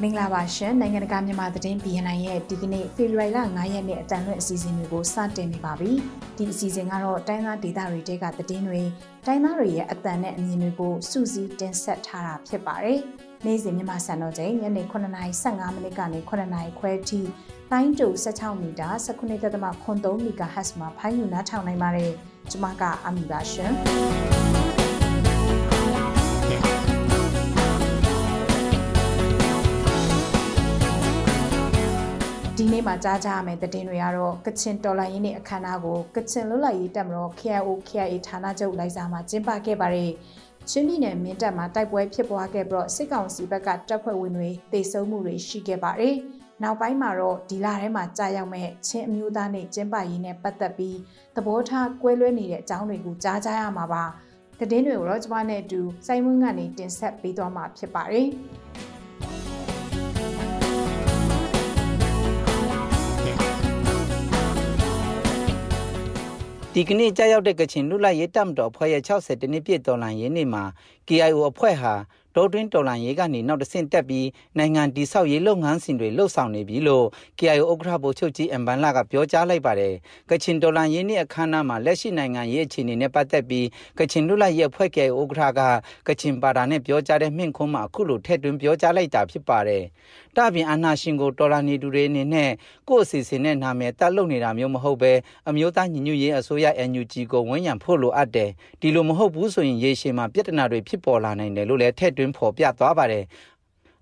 Speaker 8: မင်္ဂလာပါရှင်နိုင်ငံတကာမြန်မာသတင်း BNN ရဲ့ဒီကနေ့ဖေဖော်ဝါရီလ9ရက်နေ့အတန်လွင့်အစီအစဉ်တွေကိုစတင်နေပါပြီဒီအစီအစဉ်ကတော့တိုင်းသားဒေသတွေတဲကသတင်းတွေတိုင်းသားတွေရဲ့အတန်နဲ့အမြင်တွေကိုစုစည်းတင်ဆက်ထားတာဖြစ်ပါတယ်နေ့စဉ်မြန်မာစံတော်ချိန်ညနေ9:15မိနစ်ကနေ9:00ခွဲထိတိုင်းတူ16မီတာ19.3 MHz မှာဖိုင်းယူနားထောင်နိုင်ပါတယ်ကျွန်မကအမီပါရှင် ဒီနေ့မှာကြားကြရမယ့်သတင်းတွေကတော့ကချင်တော်လိုင်းရင်းနဲ့အခမ်းအနားကိုကချင်လွတ်လပ်ရေးတပ်မတော် KIO KIA ဌာနချုပ်လိုက်စာမှာကျင်းပခဲ့ပါတယ်။ချင်းပြည်နယ်မင်းတပ်မှာတိုက်ပွဲဖြစ်ပွားခဲ့ပြီးတော့စစ်ကောင်စီဘက်ကတပ်ဖွဲ့ဝင်တွေတေဆုံးမှုတွေရှိခဲ့ပါတယ်။နောက်ပိုင်းမှာတော့ဒီလထဲမှာကြာရောက်မဲ့ချင်းအမျိုးသားနဲ့ကျင်းပရေးနဲ့ပတ်သက်ပြီးသဘောထားကွဲလွဲနေတဲ့အကြောင်းတွေကိုကြားကြရမှာပါ။သတင်းတွေကိုတော့ကျွန်မနဲ့အတူစိုင်းဝင်းကနေတင်ဆက်ပေးသွားမှာဖြစ်ပါတယ်။
Speaker 9: ဒီကနေ့ကြာရောက်တဲ့ကချင်လူလိုက်ရေးတပ်မတော်ဖွဲ့ရဲ့60တနည်းပြည့်တော်လှန်ရေးနေ့မှာ KIO အဖွဲ့ဟာ ဒေါ်တွင်းတော်လန်ရေးကနေနောက်တစ်ဆင့်တက်ပြီးနိုင်ငံတည်ဆောက်ရေးလုပ်ငန်းစဉ်တွေလှုပ်ဆောင်နေပြီလို့ KIO ဥက္ကဋ္ဌဗိုလ်ချုပ်ကြီးအမ်ဘန်လာကပြောကြားလိုက်ပါတယ်။ကချင်တော်လန်ရေးနေ့အခမ်းအနားမှာလက်ရှိနိုင်ငံရေးအခြေအနေနဲ့ပတ်သက်ပြီးကချင်လူလိုက်ရေးအဖွဲ့ KIO ဥက္ကဋ္ဌကကချင်ပါတာနဲ့ပြောကြားတဲ့မြင့်ခွန်းမှာအခုလိုထည့်သွင်းပြောကြားလိုက်တာဖြစ်ပါတယ်။တပြင်အာနာရှင်ကိုတော်လာနေသူတွေအနေနဲ့ကိုယ့်အစီအစဉ်နဲ့နာမည်တက်လုပ်နေတာမျိုးမဟုတ်ပဲအမျိုးသားညီညွတ်ရေးအစိုးရ NUG ကိုဝန်ရံဖို့လိုအပ်တယ်။ဒီလိုမဟုတ်ဘူးဆိုရင်ရေရှည်မှာပြဿနာတွေဖြစ်ပေါ်လာနိုင်တယ်လို့လည်းထည့်သွင်းဖော်ပြသွားပါတယ်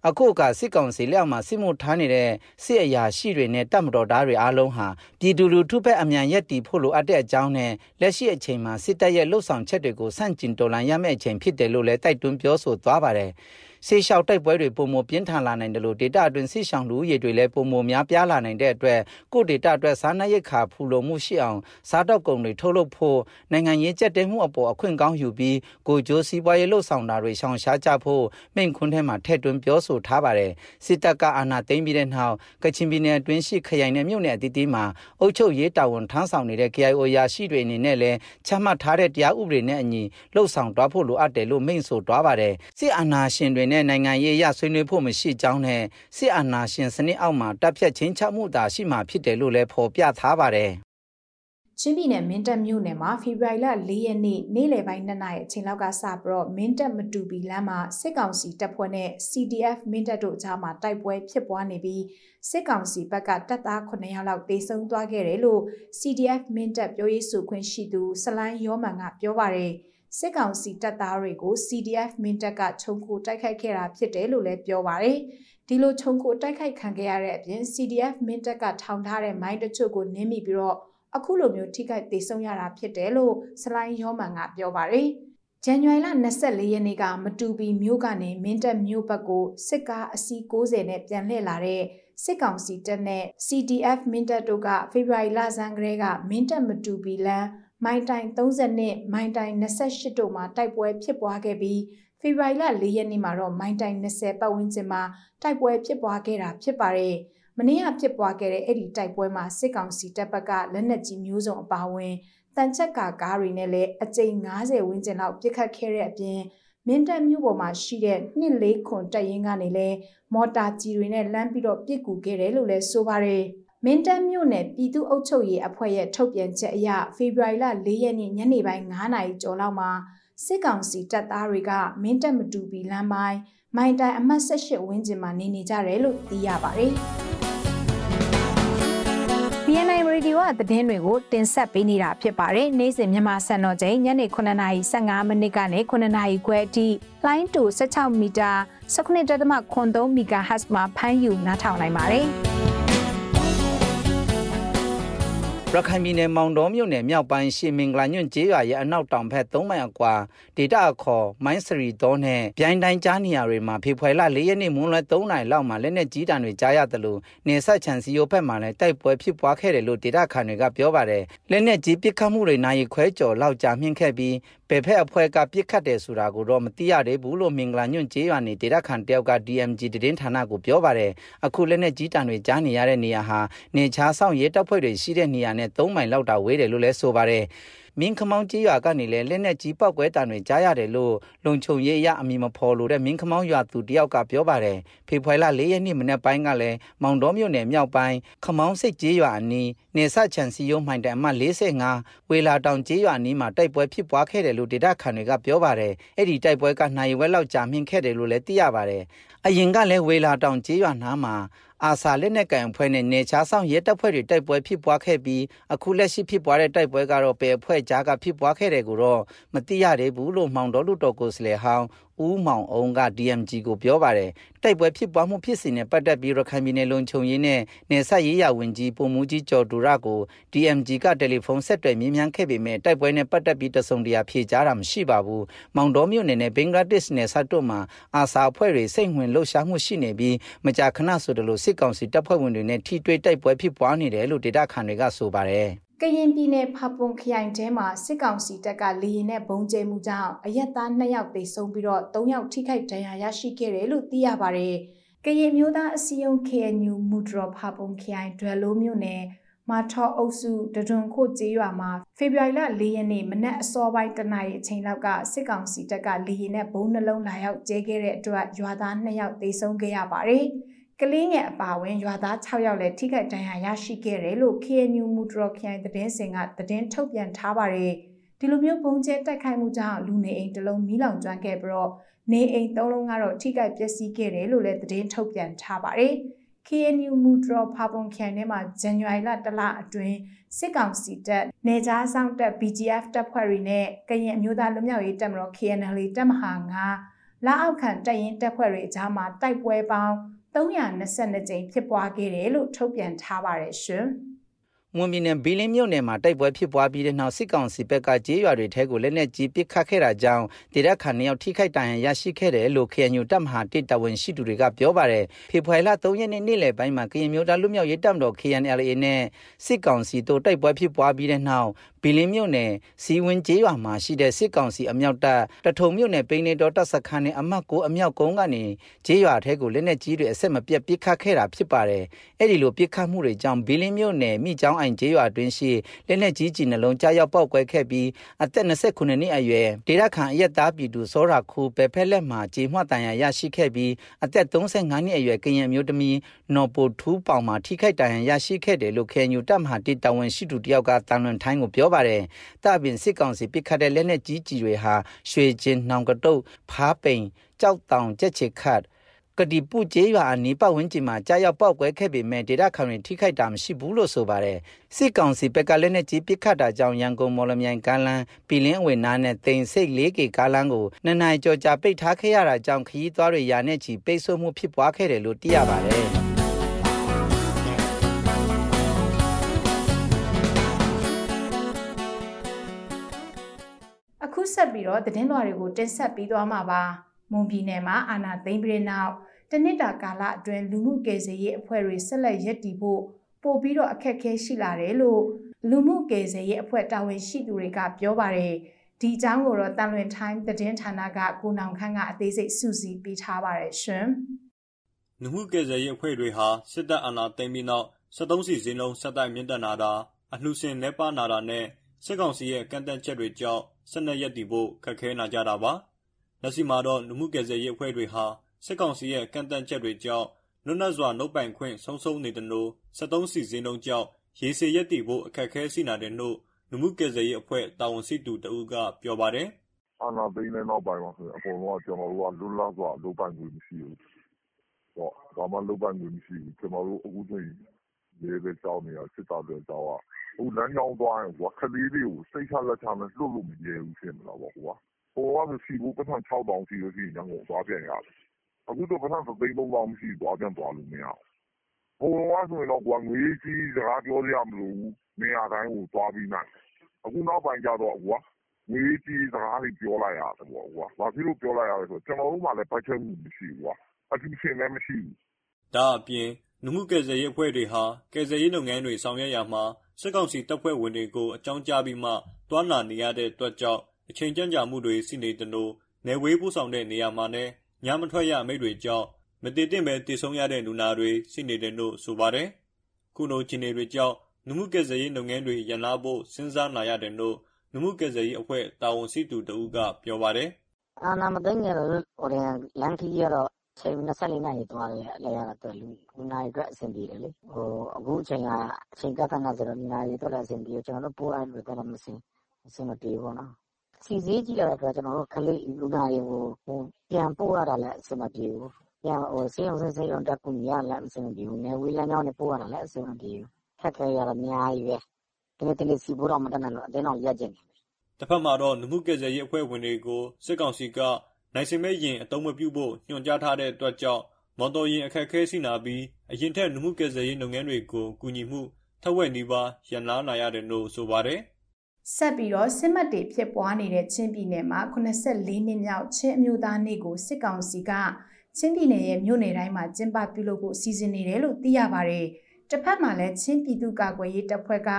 Speaker 9: အခုကစစ်ကောင်စီလက်အောက်မှာစစ်မှုထမ်းနေတဲ့စစ်အရာရှိတွေနဲ့တပ်မတော်သားတွေအားလုံးဟာပြည်သူလူထုဘက်အမြန်ရက်တီဖို့လိုအပ်တဲ့အကြောင်းနဲ့လက်ရှိအချိန်မှာစစ်တပ်ရဲ့လှုပ်ဆောင်ချက်တွေကိုဆန့်ကျင်တော်လှန်ရမယ့်အချိန်ဖြစ်တယ်လို့လည်းတိုက်တွန်းပြောဆိုသွားပါတယ်။ ဆေးလျှောက်တိုက်ပွဲတွေပုံမပြင်းထန်လာနိုင်တယ်လို့ဒေတာအတွင်းဆေးရှောင်လူရည်တွေလည်းပုံမများပြားလာနိုင်တဲ့အတွက်ကိုဒေတာအတွက်စားနပ်ရိက္ခာဖူလုံမှုရှိအောင်စားတော့ကုန်တွေထုတ်လုပ်ဖို့နိုင်ငံရေးကြက်တဲမှုအပေါ်အခွင့်ကောင်းယူပြီးကိုဂျိုးစီးပွားရေးလှုပ်ဆောင်တာတွေရှောင်ရှားကြဖို့မိန့်ခွန်းထဲမှာထည့်သွင်းပြောဆိုထားပါတယ်စစ်တပ်ကအာဏာသိမ်းပြီးတဲ့နောက်ကချင်ပြည်နယ်အတွင်းရှိခရိုင်နဲ့မြို့နယ်အသီးသီးမှာအုပ်ချုပ်ရေးတာဝန်ထမ်းဆောင်နေတဲ့ KIO ရာရှိတွေအနေနဲ့လည်းချမှတ်ထားတဲ့တရားဥပဒေနဲ့အညီလှုပ်ဆောင်သွားဖို့လိုအပ်တယ်လို့မိန့်ဆိုသွားပါတယ်စစ်အာဏာရှင်တွေနဲ့နိုင်ငံရေးအရဆွေးနွေးဖို့မရှိကြောင်းနဲ့စစ်အာဏာရှင်စနစ်အောက်မှာတပ်ဖြတ်ချင်းချမှုသာရှိမှဖြစ်တယ်လို့လည်းဖော်ပြထားပါတယ်
Speaker 8: ချင်းပြည်နယ်မင်းတပ်မြို့နယ်မှာဖေဖော်ဝါရီလ၄ရက်နေ့နေ့လယ်ပိုင်း2နာရီအချိန်လောက်ကစပြီးတော့မင်းတပ်မတူပီလမ်းမှာစစ်ကောင်စီတပ်ဖွဲ့နဲ့ CDF မင်းတပ်တို့ကြားမှာတိုက်ပွဲဖြစ်ပွားနေပြီးစစ်ကောင်စီဘက်ကတပ်သား9ယောက်လောက်တေဆုံးသွားခဲ့တယ်လို့ CDF မင်းတပ်ပြောရေးဆိုခွင့်ရှိသူဆလိုင်းရောမန်ကပြောပါတယ်။ စစ်ကောင်စီတပ်သားတွေကို CDF မင်းတပ်ကခြုံခိုတိုက်ခိုက်ခဲ့တာဖြစ်တယ်လို့လည်းပြောပါရယ်ဒီလိုခြုံခိုတိုက်ခိုက်ခံခဲ့ရတဲ့အပြင် CDF မင်းတပ်ကထောင်ထားတဲ့မိုင်းတချို့ကိုနင်းမိပြီးတော့အခုလိုမျိုးထိခိုက်ဒေဆုံးရတာဖြစ်တယ်လို့စလိုင်းရောမန်ကပြောပါရယ်ဇန်နဝါရီလ24ရက်နေ့ကမတူပီမြို့ကနေမင်းတပ်မြို့ဘက်ကိုစစ်ကားအစီး90နဲ့ပြန်လှည့်လာတဲ့စစ်ကောင်စီတပ်နဲ့ CDF မင်းတပ်တို့ကဖေဖော်ဝါရီလဆန်းကလေးကမင်းတပ်မတူပီလမ်း မိုင်တိုင်30နဲ့မိုင်တိုင်28တို့မှာတိုက်ပွဲဖြစ်ပွားခဲ့ပြီးဖေဖော်ဝါရီလ4ရက်နေ့မှာတော့မိုင်တိုင်20ပတ်ဝန်းကျင်မှာတိုက်ပွဲဖြစ်ပွားခဲ့တာဖြစ်ပါတယ်။မနေ့ကဖြစ်ပွားခဲ့တဲ့အဲ့ဒီတိုက်ပွဲမှာစစ်ကောင်စီတပ်ဘက်ကလက်နက်ကြီးမျိုးစုံအပါအဝင်တန်ချက်ကာကားတွေနဲ့လည်းအကြိမ်90ဝန်းကျင်လောက်ပစ်ခတ်ခဲ့တဲ့အပြင်မင်းတပ်မြို့ပေါ်မှာရှိတဲ့နှစ်လေးခွန်တပ်ရင်းကနေလည်းမော်တာကြီးတွေနဲ့လမ်းပြီးတော့ပစ်ကူခဲ့တယ်လို့လည်းဆိုပါတယ်။ မင်းတပ်မြို့နယ်ပြည်သူ့အုပ်ချုပ်ရေးအဖွဲ့ရဲ့ထုတ်ပြန်ချက်အရဖေဖော်ဝါရီလ၄ရက်နေ့ညနေပိုင်း9နာရီကျော်လောက်မှာစစ်ကောင်စီတပ်သားတွေကမင်းတပ်မတူပီလမ်းပိုင်းမိုင်တိုင်အမှတ်18ဝန်းကျင်မှာနေနေကြတယ်လို့သိရပါတယ်။ BNI Radio ကသတင်းတွေကိုတင်ဆက်ပေးနေတာဖြစ်ပါတယ်။နေ့စဉ်မြန်မာစံတော်ချိန်ညနေ9:15မိနစ်ကနေ9:00ခွဲအထိလိုင်းတူ16မီတာ19.3 MHz မှာဖမ်းယူနားထောင်နိုင်ပါတယ်။
Speaker 9: ရခိုင်ပြည်နယ်မောင်တော်မြို့နယ်မြောက်ပိုင်းရှေမင်္ဂလာညွန့်ကျေးရွာရဲ့အနောက်တောင်ဘက်3မိုင်အကွာဒေတာအခေါ်မိုင်းစရီတောနဲ့ပြိုင်တိုင်းကြားနေရာတွေမှာဖေဖွယ်လ၄ရက်နေ့မွန်းလွဲ3နာရီလောက်မှာလက်နက်ကြီးတံတွေကြားရတယ်လို့နေဆက်ချန်စီယိုဘက်မှာလည်းတိုက်ပွဲဖြစ်ပွားခဲ့တယ်လို့ဒေတာခန်တွေကပြောပါတယ်လက်နက်ကြီးပစ်ခတ်မှုတွေနိုင်ခွဲကျော်လောက်ကြာမြင့်ခဲ့ပြီး ဘယ်ဖက်အဖွဲ့ကပြစ်ခတ်တယ်ဆိုတာကိုတော့မသိရသေးဘူးလို့မင်္ဂလာညွန့်ကျေးရွာနေဒေသခံတယောက်က DMG တည်င်းဌာနကိုပြောပါတယ်အခုလက်နဲ့ကြီးတံတွေကြားနေရတဲ့နေရာဟာနေချားဆောင်ရဲတပ်ဖွဲ့တွေရှိတဲ့နေရာနဲ့3မိုင်လောက်တာဝေးတယ်လို့လည်းဆိုပါတယ် မင်းခမောင်းကြီးရွာကနေလည်းလက်နဲ့ကြီးပောက်ကွဲတံတွေကြားရတယ်လို့လုံခြုံရေးအရအမည်မဖော်လို့တဲ့မင်းခမောင်းရွာသူတယောက်ကပြောပါတယ်ဖေဖော်ဝါရီလ၄ရက်နေ့မနေ့ပိုင်းကလည်းမောင်တော်မြို့နယ်မြောက်ပိုင်းခမောင်းစိတ်ကြီးရွာအနီးနေဆချန်စီယုံမှိုင်တန်အမှတ်45ဝေလာတောင်ကြီးရွာအနီးမှာတိုက်ပွဲဖြစ်ပွားခဲ့တယ်လို့ဒေတာခန်တွေကပြောပါတယ်အဲ့ဒီတိုက်ပွဲကနိုင်ဝဲလောက်ကြာမြင့်ခဲ့တယ်လို့လည်းသိရပါတယ်အရင်ကလည်းဝေလာတောင်ကြီးရွာနားမှာ အာဆာလက်နက်ကန်အဖွဲ့နဲ့နေချားဆောင်ရဲတပ်ဖွဲ့တွေတိုက်ပွဲဖြစ်ပွားခဲ့ပြီးအခုလက်ရှိဖြစ်ပွားတဲ့တိုက်ပွဲကတော့ပယ်အဖွဲ့ကြားကဖြစ်ပွားခဲ့တယ်ကိုတော့မသိရသေးဘူးလို့မောင်တော်လူတော်ကိုစလေဟောင်း ဦးမောင်အောင်က DMG ကိုပြောပါတယ်တိုက်ပွဲဖြစ်ပွားမှုဖြစ်စဉ်နဲ့ပတ်သက်ပြီးရခိုင်ပြည်နယ်လုံခြုံရေးနဲ့နေဆက်ရေးရဝင်ကြီးပုံမှုကြီးကျော်တူရကို DMG ကတယ်လီဖုန်းဆက်သွယ်မြင်းမြန်းခဲ့ပေမဲ့တိုက်ပွဲနဲ့ပတ်သက်ပြီးတစုံတရာဖြေကြားတာမရှိပါဘူးမောင်တော်မြို့နယ်နဲ့ဘင်္ဂလားဒေ့ရှ်နယ်စပ်တို့မှာအာဆာအဖွဲ့တွေစိတ်ဝင်လှုပ်ရှားမှုရှိနေပြီးမကြာခဏဆိုသလိုစစ်ကောင်စီတပ်ဖွဲ့ဝင်တွေနဲ့ထိတွေ့တိုက်ပွဲဖြစ်ပွားနေတယ်လို့ဒေတာခန်တွေကဆိုပါတယ်
Speaker 8: ကရင်ပြည်နယ်ဖပွန်ခရိုင်ထဲမှာစစ်ကောင်စီတပ်ကလေရင်နဲ့ဘုံကျဲမှုကြောင့်အရက်သား2ယောက်သေဆုံးပြီးတော့3ယောက်ထိခိုက်ဒဏ်ရာရရှိခဲ့တယ်လို့သိရပါတယ်။ကရင်မျိုးသားအစည်းအရုံး KNU မူဒရဖပွန်ခရိုင်ဒွယ်လိုမြို့နယ်မာထောအုပ်စုတဒွန်ခို့ကျေးရွာမှာဖေဖော်ဝါရီလ၄ရက်နေ့မနက်အစောပိုင်းတနာရီအချိန်လောက်ကစစ်ကောင်စီတပ်ကလေရင်နဲ့ဘုံနှလုံးလာရောက်ကျဲခဲ့တဲ့အတွက်ရွာသား2ယောက်သေဆုံးခဲ့ရပါတယ်။ ကလေးငယ်အပါအဝင်ရွာသား6ယောက်လည်းထိခိုက်ဒဏ်ရာရရှိခဲ့တယ်လို့ KNU မူတရခိုင်သတင်းစင်ကသတင်းထုတ်ပြန်ထားပါတယ်ဒီလိုမျိုးပုံကျဲတိုက်ခိုက်မှုကြောင့်လူနေအိမ်တစ်လုံးမီးလောင်ကျွမ်းခဲ့ပြီးတော့နေအိမ်သုံးလုံးကတော့ထိခိုက်ပျက်စီးခဲ့တယ်လို့လည်းသတင်းထုတ်ပြန်ထားပါတယ် KNU မူတရဖာပုံခရိုင်ထဲမှာဇန်နဝါရီလတလအတွင်းစစ်ကောင်စီတပ်နေကြားဆောင်တပ် BGF တပ်ဖွဲ့တွေနဲ့ကရင်အမျိုးသားလူမျိုးရေးတပ်မတော် KNL တပ်မဟာ9လက်အောက်ခံတပ်ရင်းတပ်ဖွဲ့တွေအကြားမှာတိုက်ပွဲပေါင်း 322ကြိမ်ဖြစ်ပွားခဲ့တယ်လို့ထုတ်ပြန်ထားပါတယ်ရှင်။
Speaker 9: မွန်ပြည်နယ်ဘီလင်းမြို့နယ်မှာတိုက်ပွဲဖြစ်ပွားပြီးတဲ့နောက်စစ်ကောင်စီဘက်ကကြေးရွာတွေထဲကိုလက်နက်ကြီးပစ်ခတ်ခဲ့တာကြောင့်ဒေသခံတွေထိခိုက်ဒဏ်ရာရရှိခဲ့တယ်လို့ KNU တပ်မဟာတစ်တဝန်ရှိသူတွေကပြောပါတယ်ဖေဖော်ဝါရီလ3ရက်နေ့နေ့လယ်ပိုင်းမှာကရင်မျိုးသားလူမျိုးရေးတပ်မတော် KNLA နဲ့စစ်ကောင်စီတို့တိုက်ပွဲဖြစ်ပွားပြီးတဲ့နောက်ဘီလင်းမြို့နယ်စီဝင်းကျေးရွာမှာရှိတဲ့စစ်ကောင်စီအမြောက်တပ်တထုံမြို့နယ်ပိန်းနေတော်တပ်စခန်းနဲ့အမှတ်9အမြောက်ကုန်းကနေကျေးရွာထဲကိုလက်နက်ကြီးတွေအဆက်မပြတ်ပစ်ခတ်ခဲ့တာဖြစ်ပါတယ်အဲ့ဒီလိုပစ်ခတ်မှုတွေကြောင့်ဘီလင်းမြို့နယ်မိချောင်းအိုင်ကျေးရွာတွင်ရှိလက်နက်ကြီးကြီးနှလုံးကြားရောက်ပောက်ကွဲခဲ့ပြီးအသက်29နှစ်အရွယ်ဒေသခံအရက်သားပြည်သူစောရာခုပဲဖက်လက်မှာကြေမှွတန်ရာရရှိခဲ့ပြီးအသက်35နှစ်အရွယ်ကရင်မျိုးသမီးနော်ပိုထူးပေါင်မှာထိခိုက်ဒဏ်ရာရရှိခဲ့တယ်လို့ခေညူတပ်မဟာတိတဝန်ရှိသူတယောက်ကတန်လွန်ထိုင်းကိုပြောပါတယ်။တပင်စစ်ကောင်စီပစ်ခတ်တဲ့လက်နက်ကြီးကြီးတွေဟာရွှေကျင်းနှောင်ကတုတ်ဖားပိန်ကြောက်တောင်ကြက်ချေခတ်ကတိပုကျေးရွာအနီးပတ်ဝန်းကျင်မှာကြားရောက်ပောက်ကွဲခဲ့ပေမဲ့ဒေတာခံတွေထိခိုက်တာမရှိဘူးလို့ဆိုပါတယ်စစ်ကောင်စီဘက်ကလည်းနဲ့ကြီးပစ်ခတ်တာကြောင့်ရန်ကုန်မော်လမြိုင်ကားလန်းပြည်လင်းအဝေနားနဲ့တိန်စိတ် 4K ကားလန်းကိုနှစ်နိုင်ကြော်ကြာပိတ်ထားခဲ့ရတာကြောင့်ခရီးသွားတွေရာနဲ့ချီပိတ်ဆို့မှုဖြစ်ပွားခဲ့တယ်လို့သိရပါတယ်
Speaker 8: ဆက်ပြီးတော့သတင်းလွှာတွေကိုတင်ဆက်ပြီးသွားမှာပါမွန်ပြည်နယ်မှာအာဏာသိမ်းပြီးတဲ့နောက်တနစ်တာကာလအတွင်းလူမှုကယ်ဆယ်ရေးအဖွဲ့တွေဆက်လက်ရည်တည်ဖို့ပို့ပြီးတော့အခက်အခဲရှိလာတယ်လို့လူမှုကယ်ဆယ်ရေးအဖွဲ့တာဝန်ရှိသူတွေကပြောပါတယ်ဒီအကြောင်းကိုတော့တန်လွင် time သတင်းဌာနကကိုနောင်ခန့်ကအသေးစိတ်စုစည်းပေးထားပါတယ်ရှင်
Speaker 10: လူမှုကယ်ဆယ်ရေးအဖွဲ့တွေဟာစစ်တပ်အာဏာသိမ်းပြီးနောက်73စီစင်းလုံးဆက်တိုက်မြင့်တက်လာတာအလှူရှင်လက်ပါနာတာနဲ့စစ်ကောင်စီရဲ့ကန့်တန့်ချက်တွေကြောင့် ဆက်နက်ရက်တည်ဖို့ခက်ခဲလာကြတာပါ။လက်ရှိမှာတော့လူမှုကယ်ဆယ်ရေးအဖွဲ့တွေဟာစစ်ကောင်စီရဲ့ကန့်သတ်ချက်တွေကြောင့်လွတ်လပ်စွာလုပ်ပိုင်ခွင့်ဆုံးရှုံးနေသလို73စီစဉ်လုံးကြောင့်ရေရှည်ရပ်တည်ဖို့အခက်အခဲရှိနေတယ်လို့လူမှုကယ်ဆယ်ရေးအဖွဲ့တာဝန်ရှိသူတဦးကပြောပါတယ်။“
Speaker 11: အာဏာသိမ်းတဲ့နောက်ပိုင်းမှာဆိုရင်အကုန်လုံးကကျနော်တို့ကလွတ်လပ်စွာလုပ်ပိုင်ခွင့်မရှိဘူး။ဘာမှလုပ်ပိုင်ခွင့်မရှိဘူး။ကျနော်တို့အခုဆိုရင် ရဲလည်းကြောက်နေတာ၊စစ်တပ်လည်းကြောက်ရ။အခုလမ်းကြောင်းသွားရင်ကလေးတွေကိုစိတ်ချလက်ချနဲ့လွှတ်လို့မရဲဘူးဖြစ်နေတာပေါ့ဟိုကဆိုဆီဖိုးပိုက်ဆံ၆သောင်းရှိရင်ရန်ကုန်သွားပြန်ရတယ်။အခုဆိုပိုက်ဆံတစ်သိန်းသုံးသောင်းမရှိဘူးသွားပြန်သွားလို့မရဘူး။ဟိုတုန်းကဆိုရင်တော့ငွေရေးကြေးရေးစကားပြောစရာမလိုဘူး။နေရာတိုင်းကိုသွားပြီးနိုင်တယ်။အခုနောက်ပိုင်းကျတော့ငွေရေးကြေးရေးစကားတွေပြောလိုက်ရတယ်ပေါ့။ဘာဖြစ်လို့ပြောလိုက်ရလဲဆိုတော့ကျနော်တို့မှာလည်းဘတ်ဂျက်မှုမရှိဘူး။အလှူရှင်လည်းမရှိဘူး။”
Speaker 10: ဒါ့အပြင် လူမှုကယ်ဆယ်ရေးအဖွဲ့တွေဟာ ကယ်ဆယ်ရေးလုပ်ငန်းတွေ ဆောင်ရွက်ရာမှာ စစ်ကောင်စီတပ်ဖွဲ့ဝင်တွေကို အကြောင်းကြားပြီးမှ သွားလာနေရတဲ့အတွက်ကြောင့် အချိန်ကြန့်ကြာမှုတွေ ရှိနေသလို နယ်ဝေးပို့ဆောင်တဲ့နေရာမှာနဲ့ညမထွက်ရအမိန့်တွေကြောင့်မတည်တင့်ပဲတည်ဆုံရတဲ့ လူနာတွေ ရှိနေတယ်လို့ ဆိုပါတယ်။ခုလိုခြေနေတွေကြောင့်နမှုကယ်ဆယ်ရေးလုပ်ငန်းတွေရန်လာဖို့ စဉ်းစားလာရတယ်လို့နမှုကယ်ဆယ်ရေးအဖွဲ့ တာဝန်ရှိသူတဦးက ပြောပါတယ်။
Speaker 12: အာနာမသိငယ်တော့ဟိုရင်လန်ခီရတော့ ချိန်24နာရီသွားတယ်အလဲရတော့ လူလူနာရီအတွက် အဆင်ပြေတယ်လေဟိုအခုအချိန်က အချိန်ကခဏဆိုတော့ လူနာရီအတွက်လည်း အဆင်ပြေကျွန်တော်တို့ ပို့လိုက်လို့တော့မစင်အဆင်မပြေဘူးနော်စီစည်းကြည့်ရတော့ကျွန်တော်တို့ကလေးလူနာရီကိုဟို ပြန်ပို့ရတာလည်း အဆင်မပြေဘူးပြန်ဟိုစေအောင်စေအောင်တက်ကူရလည်း အဆင်မပြေဘူးနေဝေးလမ်းကြောင်းနဲ့ပို့ရတာလည်း အဆင်မပြေဘူးခက်ခဲရတော့ အများကြီးပဲတကယ်တကယ်စီဖို့တော့မတတ်နိုင်လို့အတင်းတော့ရက်ကျင်တယ်
Speaker 10: တစ်ဖက်မှာတော့နမှုကယ်ဆယ်ရေးအဖွဲ့ဝင်တွေကို စစ်ကောင်စီက နိုင်စင်မဲ့ရင်အတုံးမပြုဖို့ညွှန်ကြားထားတဲ့အတွက်ကြောင့် မော်တော်ယာဉ်အခက်အခဲရှိလာပြီး အရင်ထက် လူမှုကယ်ဆယ်ရေးလုပ်ငန်းတွေကို ကူညီမှု ထက်ဝက်နီးပါး ရပ်နားလာရတယ်လို့ ဆိုပါတယ်။
Speaker 8: ဆက်ပြီးတော့ စစ်မှတ်တွေဖြစ်ပွားနေတဲ့ ချင်းပြည်နယ်မှာ84နှစ်မြောက် ချင်းအမျိုးသားနေ့ကို စစ်ကောင်စီက ချင်းပြည်နယ်ရဲ့မြို့နယ်တိုင်းမှာ ကျင်းပပြုလုပ်ဖို့ စီစဉ်နေတယ်လို့ သိရပါတယ်။တစ်ဖက်မှာလည်း ချင်းပြည်သူ့ကာကွယ်ရေးတပ်ဖွဲ့က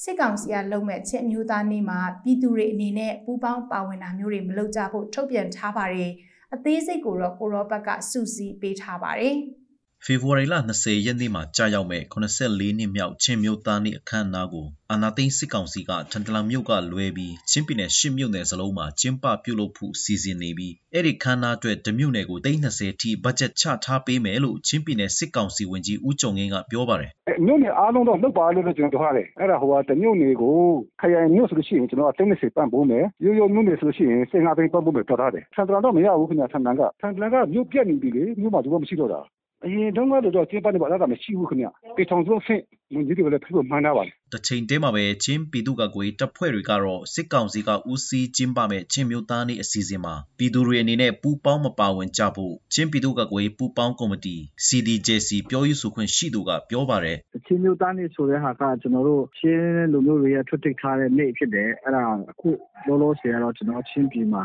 Speaker 8: စစ်ကောင်စီကလုံမဲ့ချင်းအမျိုးသားနေ့မှာပြည်သူတွေအနေနဲ့ပူးပေါင်းပါဝင်တာမျိုးတွေမလုပ်ကြဖို့ထုတ်ပြန်ထားပါတယ်။အသေးစိတ်ကိုတော့ကိုရောဘက်ကစုစည်းပေးထားပါတယ်။
Speaker 13: ဖေဖော်ဝါရီလ20ရက်နေ့မှာကြာရောက်မဲ့84နှစ်မြောက်ချင်းမြို့သားနေ့အခမ်းအနားကိုအာနာသိန်းစစ်ကောင်စီကထန်တလန်မြို့ကလွဲပြီးချင်းပြည်နယ်ရှစ်မြို့နယ်စလုံးမှာကျင်းပပြုလုပ်ဖို့စီစဉ်နေပြီးအဲ့ဒီခမ်းနားအတွက်တမြို့နယ်ကို320ထိဘတ်ဂျက်ချထားပေးမယ်လို့ချင်းပြည်နယ်စစ်ကောင်စီဝန်ကြီးဦးကြုံငင်းကပြောပါတယ်။
Speaker 14: မြို့နယ်အားလုံးတော့လုပ်ပါလို့ကျွန်တော်ပြောရတယ်။အဲ့ဒါဟိုကတမြို့နယ်ကိုခရိုင်မြို့ဆိုလို့ရှိရင်ကျွန်တော်က320ပန့်ပိုးမယ်။ရိုးရိုးမြို့နယ်ဆိုလို့ရှိရင်15သိန်းပန့်ပိုးမယ်ပြောထားတယ်။ထန်တလန်တော့မရဘူးခင်ဗျာထန်တလန်ကထန်တလန်ကမြို့ပြက်နေပြီလေမြို့မှာသူကမရှိတော့တာ အရင်တုန်းကတော့ ကျင်းပနေပါလားမရှိဘူးခင်ဗျပေထောင်စုဆင့် ဝန်ကြီးတွေလည်းဖိဖို့မှန်းထားပါတယ်
Speaker 13: တချိန်တည်းမှာပဲချင်းပြည်သူ့ကကွေတပ်ဖွဲ့တွေကတော့စစ်ကောင်စီကဦးစီးကျင်းပမဲ့ချင်းမျိုးသားနေ့အစီအစဉ်မှာပြည်သူတွေအနေနဲ့ပူးပေါင်းမပါဝင်ကြဖို့ချင်းပြည်သူ့ကကွေပူးပေါင်းကော်မတီ CDJC ပြောရေးဆိုခွင့်ရှိသူကပြောပါတယ်
Speaker 15: ချင်းမျိုးသားနေ့ဆိုတဲ့ဟာကကျွန်တော်တို့ချင်းလူမျိုးတွေရဲ့ထွတ်တိတ်ထားတဲ့နေ့ဖြစ်တယ်အဲ့ဒါအခုလောလောဆယ်ကတော့ကျွန်တော်ချင်းပြည်မှာ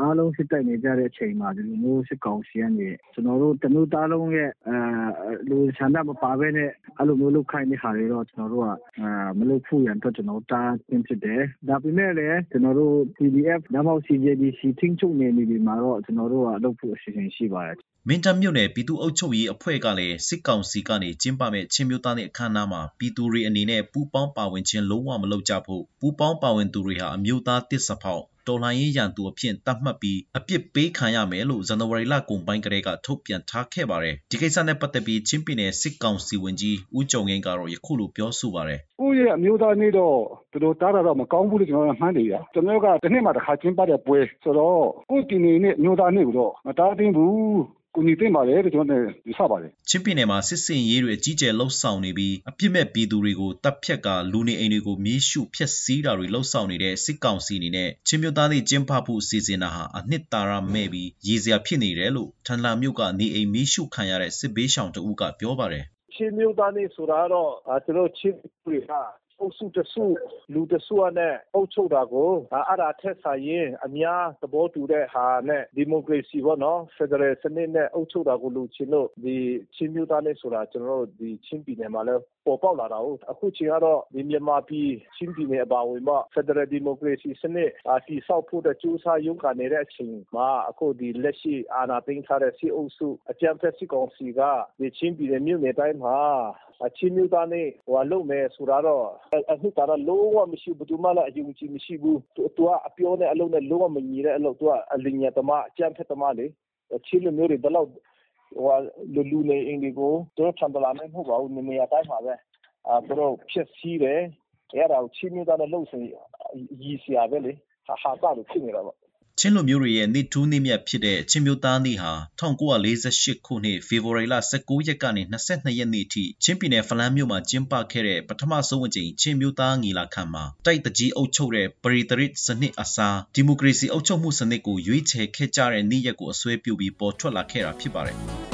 Speaker 15: အားလုံးစစ်တိုက်နေကြတဲ့အချိန်မှာဒီလိုမျိုးစစ်ကောင်စီကနေကျွန်တော်တို့တနုသားလုံးရဲ့အဲလူဆန္ဒမပါဘဲနဲ့အဲ့လိုမျိုးလုပ်ခိုင်းတဲ့ဟာတွေတော့ကျွန်တော်တို့ကအာမလုပ်ဖို့ရန်အတွက်ကျွန်တော်တားတင်ဖြစ်တယ်ဒါပေမဲ့လည်းကျွန်တော်တို့ PDF နောက် CJDC ထင်းချုပ်နေနေဒီမှာတော့ကျွန်တော်တို့ကလုပ်ဖို့အစီအစဉ်ရှိပါတယ်
Speaker 13: မင်းတပ်မြို့နယ်ပြည်သူ့အုပ်ချုပ်ရေးအဖွဲ့ကလည်းစစ်ကောင်စီကနေကျင်းပမဲ့ချင်းမျိုးသားတဲ့အခမ်းအနားမှာပြည်သူတွေအနေနဲ့ပူးပေါင်းပါဝင်ခြင်းလုံးဝမလုပ်ကြဖို့ပူးပေါင်းပါဝင်သူတွေဟာအမျိုးသားတစ်စဖောက်တော်လှန်ရေးရန်သူအဖြစ်သတ်မှတ်ပြီးအပြစ်ပေးခံရမယ်လို့ဇန်နဝါရီလကုန်ပိုင်းကတည်းကထုတ်ပြန်ထားခဲ့ပါတယ်။ဒီကိစ္စနဲ့ပတ်သက်ပြီးချင်းပြည်နယ်စစ်ကောင်စီဝန်ကြီးဦးကြုံငင်းကတော့ယခုလိုပြောဆိုပါတယ်။
Speaker 14: ကိုယ့်ရဲ့အမျိုးသားနေ့တော့သူတို့တားတာတော့မကောင်းဘူးလို့ကျွန်တော်ကမှန်းနေရ။ကျွန်တော်ကတစ်နှစ်မှတစ်ခါချင်းပတ်တဲ့ပွဲဆိုတော့ကိုယ့်ပြည်နယ်နဲ့အမျိုးသားနေ့ကိုတော့မတားသိဘူး ကူညီသင့်ပါတယ်လို့ကျွန်တော်တို့ယူဆပါတယ်
Speaker 13: ချင်းပြည်နယ်မှာစစ်စင်ရေးတွေအကြီးကျယ်လှုပ်ဆောင်နေပြီးအပြစ်မဲ့ပြည်သူတွေကိုတပ်ဖြတ်ကလူနေအိမ်တွေကိုမြေရှုဖျက်ဆီးတာတွေလှုပ်ဆောင်နေတဲ့စစ်ကောင်စီအနေနဲ့ချင်းမျိုးသားတွေကျင်းပဖို့စီစဉ်တာဟာအနှစ်သာရမဲ့ပြီးရည်စရာဖြစ်နေတယ်လို့ထန်လာမြို့ကနေအိမ်မြေရှုခံရတဲ့စစ်ဘေးရှောင်တဦးကပြောပါတယ်
Speaker 16: ချင်းမျိုးသားနေဆိုတာတော့ကျွန်တော်ချင်းတွေက အုပ်စုတစုလူတစုနဲ့အုပ်ချုပ်တာကိုအဲ့ဒါထက်ဆိုင်ရင်အများသဘောတူတဲ့ဟာနဲ့ဒီမိုကရေစီပေါ့နော်ဖက်ဒရယ်စနစ်နဲ့အုပ်ချုပ်တာကိုလူချင်းလို့ဒီချင်းမျိုးသားနဲ့ဆိုတာကျွန်တော်တို့ဒီချင်းပြည်နယ်မှာလည်းပေါ်ပေါက်လာတာဟုတ်အခုချိန်ကတော့ဒီမြန်မာပြည်ချင်းပြည်နယ်အပါဝင်ပေါ့ဖက်ဒရယ်ဒီမိုကရေစီစနစ်အတီဆောက်ဖို့တဲ့ကြိုးစားရုန်းကန်နေတဲ့အချိန်မှာအခုဒီလက်ရှိအာဏာသိမ်းထားတဲ့စီအုပ်စုအကြမ်းဖက်စစ်ကောင်စီကဒီချင်းပြည်နယ်မြို့နယ်တိုင်းမှာအချင်းမျိုးသားနဲ့ဟိုလုံမယ်ဆိုတာတော့ အနှစ်သာရလုံးဝမရှိဘူးသူမှလည်းအယုံကြည်မရှိဘူးသူကအပြောနဲ့အလုံးနဲ့လုံးဝမညီတဲ့အလုပ်သူကအလင်းညာတမအကြမ်းဖက်တမလေချင်းလူမျိုးတွေဘယ်လောက်ဟိုလူလူနေအင်ဒီကိုတို့ချန်ပလာနဲ့မဟုတ်ပါဘူးနေနေရာတိုင်းမှာပဲအဲတို့ဖြစ်စည်းတယ်အဲ့ဒါကိုချင်းမျိုးသားနဲ့လှုပ်ရှင်ရည်စရာပဲလေဟာဟာတာလို့ဖြစ်နေတာပေါ့
Speaker 13: ချင်းလူမျိုးတွေရဲ့နေ့ထူးနေ့မြတ်ဖြစ်တဲ့ချင်းမျိုးသားနေ့ဟာ1948ခုနှစ်ဖေဖော်ဝါရီလ19ရက်ကနေ22ရက်နေ့ထိချင်းပြည်နယ်ဖလန်းမြို့မှာကျင်းပခဲ့တဲ့ပထမဆုံးအကြိမ်ချင်းမျိုးသားညီလာခံမှာတိုက်တကြီးအုပ်ချုပ်တဲ့ပရိသရစ်စနစ်အစားဒီမိုကရေစီအုပ်ချုပ်မှုစနစ်ကိုရွေးချယ်ခဲ့ကြတဲ့နေ့ရက်ကိုအစွဲပြုပြီးပေါ်ထွက်လာခဲ့တာဖြစ်ပါတယ်။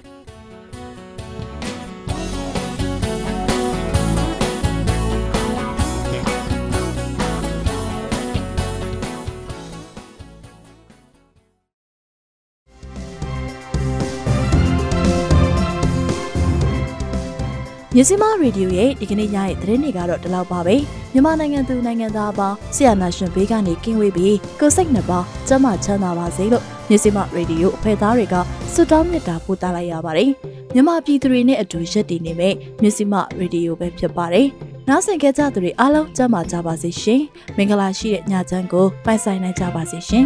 Speaker 1: မြစီမရေဒီယိုရဲ့ဒီကနေ့ညရဲ့သတင်းတွေကတော့ဒီလောက်ပါပဲမြန်မာနိုင်ငံသူနိုင်ငံသားအပေါင်းဆရာနာရှင်ဘေးကနေကင်းဝေးပြီးကိုစိတ်နှပါကျန်းမာချမ်းသာပါစေလို့မြစီမရေဒီယိုအဖွဲ့သားတွေကဆုတောင်းမေတ္တာပို့သလိုက်ရပါတယ်မြန်မာပြည်သူတွေနဲ့အတူရက်တည်နေမဲ့မြစီမရေဒီယိုပဲဖြစ်ပါတယ်နားဆင်ကြကြသူတွေအားလုံးကျန်းမာကြပါစေရှင်မင်္ဂလာရှိတဲ့ညချမ်းကိုပိုင်ဆိုင်နိုင်ကြပါစေရှင်